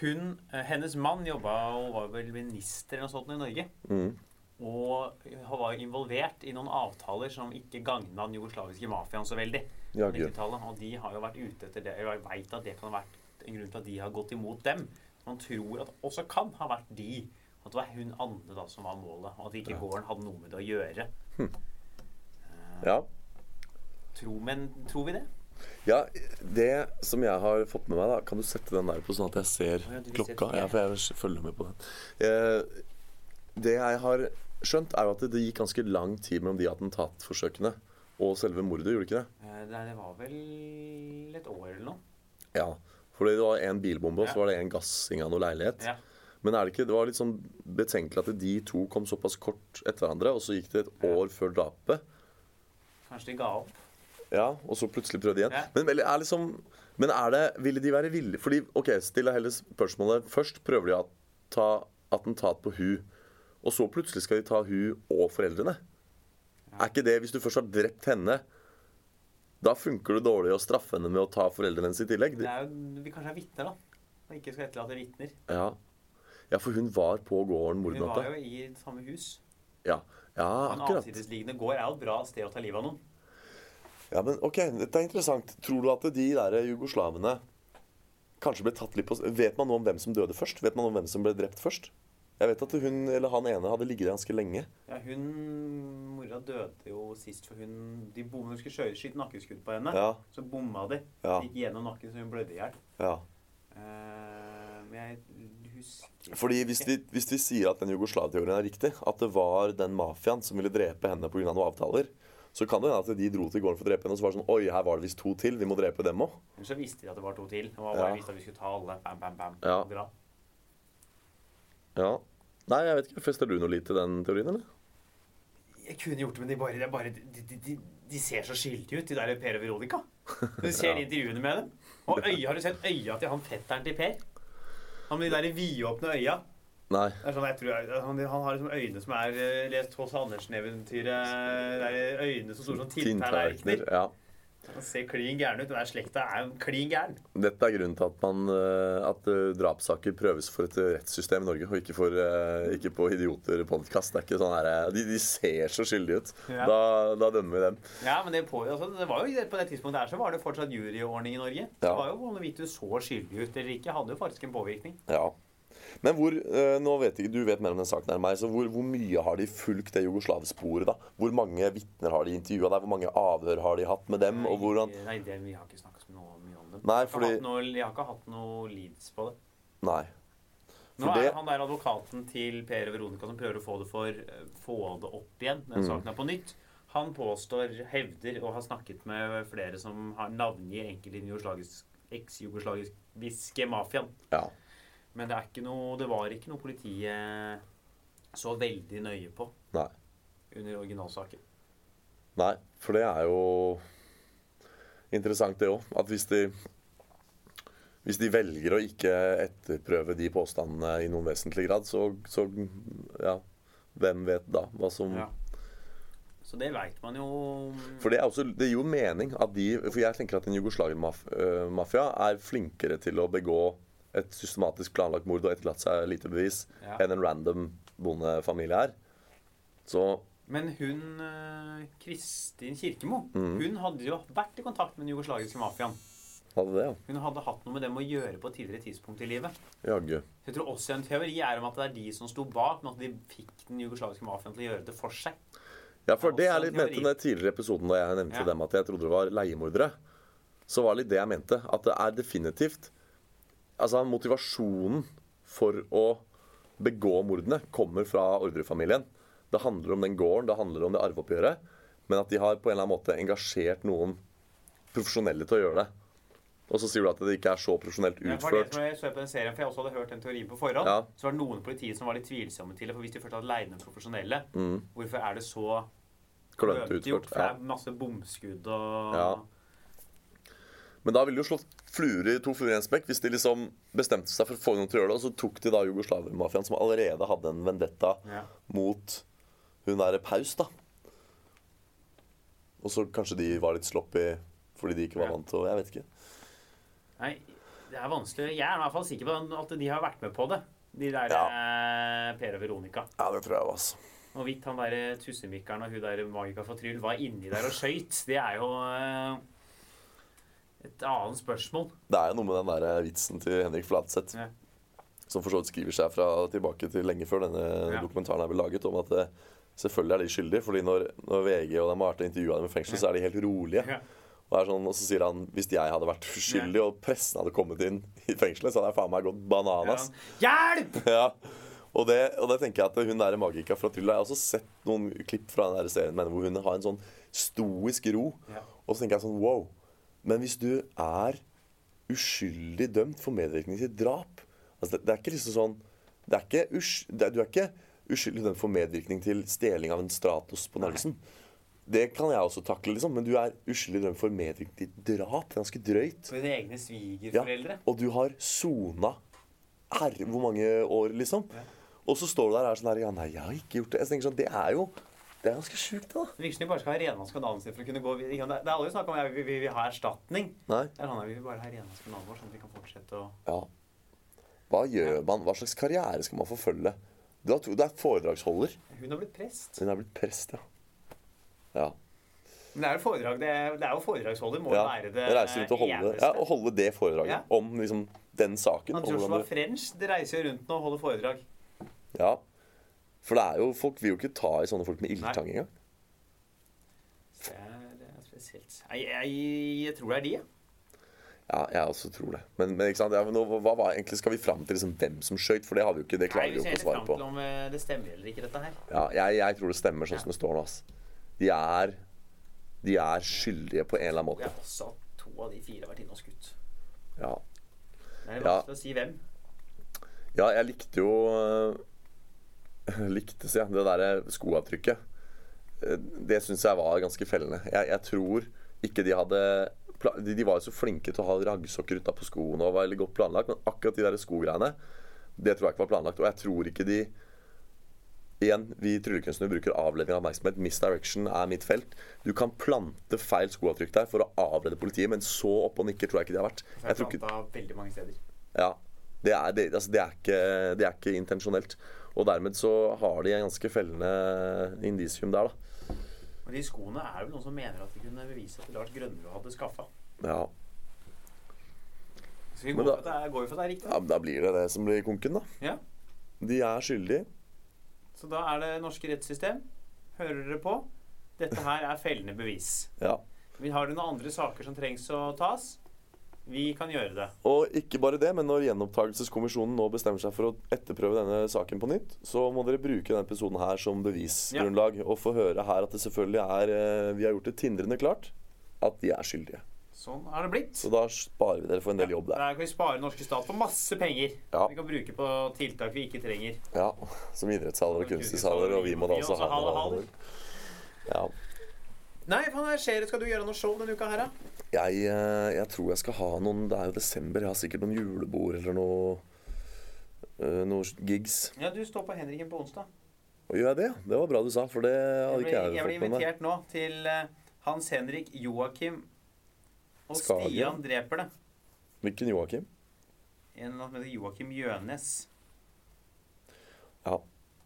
hun, øh, hennes mann jobba og var vel minister eller noe sånt i Norge. Mm. Og han var involvert i noen avtaler som ikke gagna den jugoslaviske mafiaen så veldig. Ja, på gud. 90-tallet, Og de har jo vært ute etter det. Jeg veit at det kan ha vært en grunn til at de har gått imot dem. Man tror at også kan ha vært de. At det var hun Anne da som var målet. Og at ikke gården hadde noe med det å gjøre. ja. Tro, men tror vi det? Ja, det som jeg har fått med meg, da Kan du sette den der på sånn at jeg ser ja, klokka? Ja, for jeg følger med på den. Eh, det jeg har skjønt, er jo at det, det gikk ganske lang tid mellom de attentatforsøkene og selve mordet, gjorde det ikke det? Eh, Nei, det var vel et år eller noe. Ja. Fordi det var en bilbombe, og så var det en gassing av noe leilighet. Ja. Men er det ikke, det var litt sånn betenkelig at de to kom såpass kort etter hverandre, og så gikk det et år før drapet. Kanskje de ga opp. Ja, og så plutselig prøvde igjen. Ja. Men, er liksom, men er det, ville de være villige Fordi, ok, still deg heller spørsmålet Først prøver de å ta attentat på hun Og så plutselig skal de ta hun og foreldrene Er ikke det, hvis du først har drept henne Da funker det dårlig å straffe henne med å ta foreldrene hennes i tillegg Det er jo, vi kanskje er vitner, da. Og ikke skal etterlate vitner. ja. ja, for hun var på gården Hun var jo i samme hus. Ja, ja En avsidesliggende gård er jo et bra sted å ta livet av noen. Ja, men ok, dette er interessant Tror du at de der jugoslavene Kanskje ble tatt litt på Vet man noe om hvem som døde først? Vet man noe om hvem som ble drept først? Jeg vet at hun eller han ene hadde ligget ganske lenge. Ja, hun Mora døde jo sist, for hun De bomma Hun skulle skyte nakkeskudd på henne. Ja, Så bomma de. ja, Gikk gjennom nakken, så hun blødde i hjel. ja. Uh, men jeg husker Fordi hvis vi, hvis vi sier at den Jugoslav-teorien er riktig, at det var den mafiaen som ville drepe henne pga. noen avtaler, så kan det hende at de dro til gården for å drepe henne, og så var det sånn Oi, her var det visst to til. Vi må drepe dem òg. Men så visste de at det var to til. Det var Ja. bare visste at vi skulle ta alle. Bam, bam, bam. Ja. og dra. Ja. Nei, jeg vet ikke. Fester du noe litt til den teorien, eller? Jeg kunne gjort det, men de, bare, er bare, de, de, de, de ser så skilte ut, de der Per og Veronica. Du ser Ja. intervjuene med dem. Og øya, har du sett øya til han fetteren til Per? Han med de der vidåpne øya. Nei. Er sånn, jeg tror, han, han har liksom øyne som er eh, lest H.C. Andersen-eventyret. Det er øyne som store som Tinntallerkener. Ja. Han ser klin gæren ut. Den der slekta er jo klin gæren. Dette er grunnen til at, man, eh, at eh, drapssaker prøves for et eh, rettssystem i Norge, og ikke, for, eh, ikke på idioter-podkast. Det er ikke sånn her, eh, de, de ser så skyldige ut. Ja. Da, da dømmer vi dem. Ja, men det, på, altså, det var jo På det tidspunktet her så var det fortsatt juryordning i Norge. Det var jo hvorvidt du så skyldig ut eller ikke, hadde jo faktisk en påvirkning. Ja. Men hvor, eh, nå vet ikke, Du vet mer om den saken enn meg, så hvor, hvor mye har de fulgt det jugoslavsporet? da? Hvor mange vitner har de intervjua der? Hvor mange avhør har de hatt med dem? og hvordan... Nei, det, vi har ikke snakket noe, mye om dem. Nei, jeg, har fordi- noe, jeg har ikke hatt noe leads på det. Nei. Nå er det- han der advokaten til Per og Veronica som prøver å få det, for, få det opp igjen. Den Mm. saken er på nytt. Han påstår, hevder og har snakket med flere som har navngir eks-jugoslaviske mafiaen. Ja. Men det, er ikke noe, det var ikke noe politiet så veldig nøye på Nei. under originalsaken. Nei, for det er jo interessant, det òg. At hvis de hvis de velger å ikke etterprøve de påstandene i noen vesentlig grad, så, så ja, hvem vet da hva som Ja. Så det veit man jo For det, er også, det gir jo mening at de For jeg tenker at en Jugoslavia-mafia er flinkere til å begå et systematisk planlagt mord og etterlatt seg lite bevis Ja. enn en random bondefamilie her. Så Men hun eh, Kristin Kirkemo Mhm. hun hadde jo vært i kontakt med den jugoslaviske mafiaen. hadde det, ja. Hun hadde hatt noe med dem å gjøre på et tidligere tidspunkt i livet. Jaggu. Jeg tror også en teori er om at det er de som sto bak, men at de fikk den jugoslaviske mafiaen til å gjøre det for seg. Ja, for Det det er litt en ment i den tidligere episoden da jeg nevnte Ja. dem at jeg trodde det var leiemordere. Så var det litt det jeg mente. At det er definitivt Altså motivasjonen for å begå mordene kommer fra ordrefamilien. Det handler om den gården, det handler om det arveoppgjøret. Men at de har på en eller annen måte engasjert noen profesjonelle til å gjøre det. Og så sier du at det ikke er så profesjonelt Ja, for det som jeg så på den serien, for jeg også hadde hørt den teorien på forhånd, Ja. så var det noen i politiet som var litt tvilsomme til det. For hvis de først hadde leid inn profesjonelle, Mm. hvorfor er det så Klønete utført. For det er masse bomskudd og Ja. Men da ville de jo slått fluer i to fluer i en spekk hvis de liksom bestemte seg for å få noen til å gjøre det. Og så tok de da jugoslavermafiaen, som allerede hadde en vendetta Ja. mot hun derre Paus, da. Og så kanskje de var litt sloppy fordi de ikke var Ja. vant til å Jeg vet ikke. Nei, det er vanskelig. Jeg er i hvert fall sikker på at de har vært med på det. De der eh, Per og Veronica. Ja, det tror jeg, altså. Hvorvidt han der tussemikkeren og hun der Magika for Tryll var inni der og skøyt, det er jo eh, et annet spørsmål. Det er jo noe med den der vitsen til Henrik Fladseth, Ja. som for så vidt skriver seg fra tilbake til lenge før denne Ja. dokumentaren er ble laget, om at eh, selvfølgelig er de skyldige. fordi når, når VG og dem har vært og intervjua dem i fengsel, Ja. så er de helt rolige. Ja. Og, er sånn, og så sier han hvis jeg hadde vært uskyldig og pressen hadde kommet inn i fengselet, så hadde jeg faen meg gått bananas. Hjelp! Ja. Og, det, og det tenker jeg at hun der Magika fra Trylla Jeg har også sett noen klipp fra den der serien hvor hun har en sånn stoisk ro. Ja. Og så tenker jeg sånn wow. Men hvis du er uskyldig dømt for medvirkning til drap altså det, det er ikke liksom sånn det er ikke us, det, er- Du er ikke uskyldig dømt for medvirkning til stjeling av en Stratos på Narvesen. Det kan jeg også takle, liksom. Men du er uskyldig dømt for medvirkning til drap. Det er ganske drøyt. For dine egne svigerforeldre. Og du har sona herre hvor mange år, liksom. Ja. Og så står du der og er sånn her Ja, nei, jeg har ikke gjort det. Jeg tenker sånn, Det er jo Det er ganske sjukt, da. Det virker som de bare skal ha renvaska navnet sitt for å kunne gå videre. Det er aldri snakk om at vi vi vil ha erstatning. Nei. Det er sånn at vi vil bare ha renvaska navnet vårt, sånn at vi kan fortsette å Ja. Hva gjør man? Hva slags karriere skal man forfølge? Du du er foredragsholder. Hun har blitt prest. Hun er blitt prest, ja. Ja. Men det er jo foredrag, det er, det er jo foredragsholder må ja. være det reiser rundt og holde, ja, og holde det foredraget Ja. om liksom den saken. Han tror hvordan Joshua det- French det reiser jo rundt nå og holder foredrag. Ja. For det er jo, folk vil jo ikke ta i sånne folk med ildtang engang. Det er, det er spesielt. Jeg, jeg, jeg tror det er de, jeg. Ja, jeg også tror det. Men, men ikke sant? Ja, men nå, hva hva, egentlig skal vi fram til liksom, hvem som skøyt? For det har vi jo ikke, det Nei, klarer vi vi jo ikke å svare på. om eh, det stemmer eller ikke, dette her. Ja, jeg, jeg tror det stemmer sånn som det står nå. De er De er skyldige på en eller annen måte. Jeg også at to av de fire har vært inne og skutt. Ja, Det er Ja. vanskelig å si hvem. ja jeg likte jo Likte, sier jeg, det derre skoavtrykket. Eh, Det syns jeg var ganske fellende. Jeg, jeg tror ikke de hadde de, de var jo så flinke til å ha raggsokker utapå skoene og var veldig godt planlagt, men akkurat de der skogreiene, det tror jeg ikke var planlagt. Og jeg tror ikke de Igjen, vi tryllekunstnere bruker avledning av oppmerksomhet. Misdirection er mitt felt. Du kan plante feil skoavtrykk der for å avlede politiet, men så oppe og nikker tror jeg ikke de har vært. Jeg tror ikke, veldig mange steder. ja, det er, det, altså, det, er ikke, det er ikke intensjonelt. Og dermed så har de en ganske fellende indisium der, da. Men de skoene er vel noen som mener at de kunne bevise at Lars Grønnerud hadde skaffa. Ja, Så vi Men går da- for at det går jo for at det er riktig. ja Da blir det det som blir konken, da. Ja. De er skyldige. Så da er det norske rettssystem. Hører dere på? Dette her er fellende bevis. Ja. Men Har dere noen andre saker som trengs å tas? Vi kan gjøre det. Og ikke bare det, men når gjenopptakelseskommisjonen nå bestemmer seg for å etterprøve denne saken på nytt, så må dere bruke denne episoden her som bevisgrunnlag. Og få høre her at det selvfølgelig er eh, Vi har gjort det tindrende klart at de er skyldige. Sånn er det blitt. Så da sparer vi dere for en del jobb der. Der kan vi spare norske stat for masse penger. Ja. Vi kan bruke på tiltak vi ikke trenger. Ja, Som idrettshaller og kunstnerhaller, og vi må da også ha det haller. Ja. Nei, hva skjer? Skal du gjøre noe show denne uka her, da? Jeg, eh, jeg tror jeg skal ha noen Det er jo desember. Jeg har sikkert noen julebord eller noe noen Noe gigs. Ja, du står på Henriken på onsdag. Og gjør jeg det? Det var bra du sa, for det Jeg hadde ikke jeg jeg fått med meg. invitert nå til eh, Hans Henrik Joakim og Skagen. Stian dreper det. Hvilken Joakim? En som heter Joakim Jønes. Ja,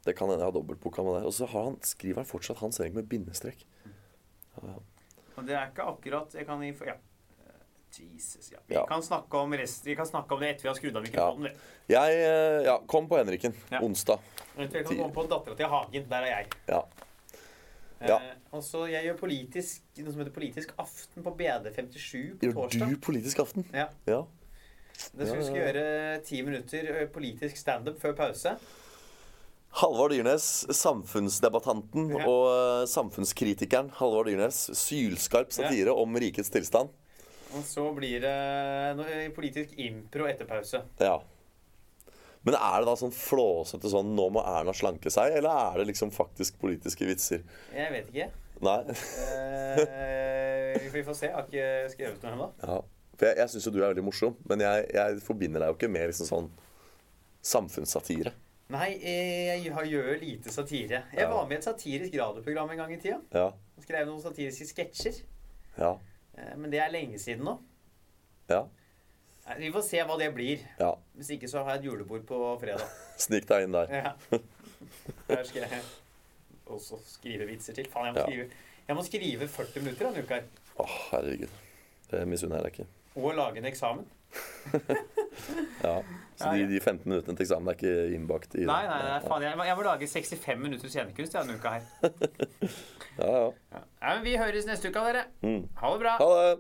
det kan hende jeg har dobbeltboka med det. Og så han, skriver han fortsatt Hans Henrik med bindestrek. Og det er ikke akkurat Jeg kan. Ja. Eh, Jesus, ja. Vi Ja. kan snakke om rest, Vi kan snakke om det etter vi har skrudd av mikrofonen. Ja. Jeg eh, Ja, kom på Henriken. Ja. Onsdag. Eventuelt kan komme på Dattera til Hagen. Der er jeg. Ja. Ja. Eh, og så Jeg gjør politisk, noe som heter Politisk aften på BD57 på Gjør torsdag. du Politisk aften? Ja. Ja. Det skal vi skal Ja, ja, gjøre ti minutter ø, politisk standup før pause. Halvard Dyrnes, samfunnsdebattanten Ja. og eh, samfunnskritikeren Halvard Dyrnes. Sylskarp satire om rikets tilstand. Og så blir det noe politisk impro etter pause. Ja. Men er det da sånn flåsete sånn 'nå må Erna slanke seg', eller er det liksom faktisk politiske vitser? Jeg vet ikke. Nei. Eh, vi får se. Jeg har ikke skrevet noe ennå. Ja. For jeg, jeg syns jo du er veldig morsom, men jeg, jeg forbinder deg jo ikke med liksom sånn samfunnssatire. Nei, eh, jeg gjør lite satire. Jeg var med i et satirisk radioprogram en gang i tida. Ja. Skrev noen satiriske sketsjer. Ja. Eh, Men det er lenge siden nå. Ja. Vi får se hva det blir. ja. Hvis ikke så har jeg et julebord på fredag. Snik deg inn der. Ja. Der skal jeg også skrive vitser til. Faen, jeg må, Ja. skrive, jeg må skrive 40 minutter denne uka. Å, herregud. Det misunner jeg deg ikke. Og lage en eksamen. Ja. Så Ja, de, ja. de 15 minuttene til eksamen er ikke innbakt i Nei, nei, nei, faen, jeg, jeg må lage 65 minutter scenekunst denne uka her. Ja, ja. Ja. Men vi høres neste uke, dere. Mm. Ha det bra. Ha det!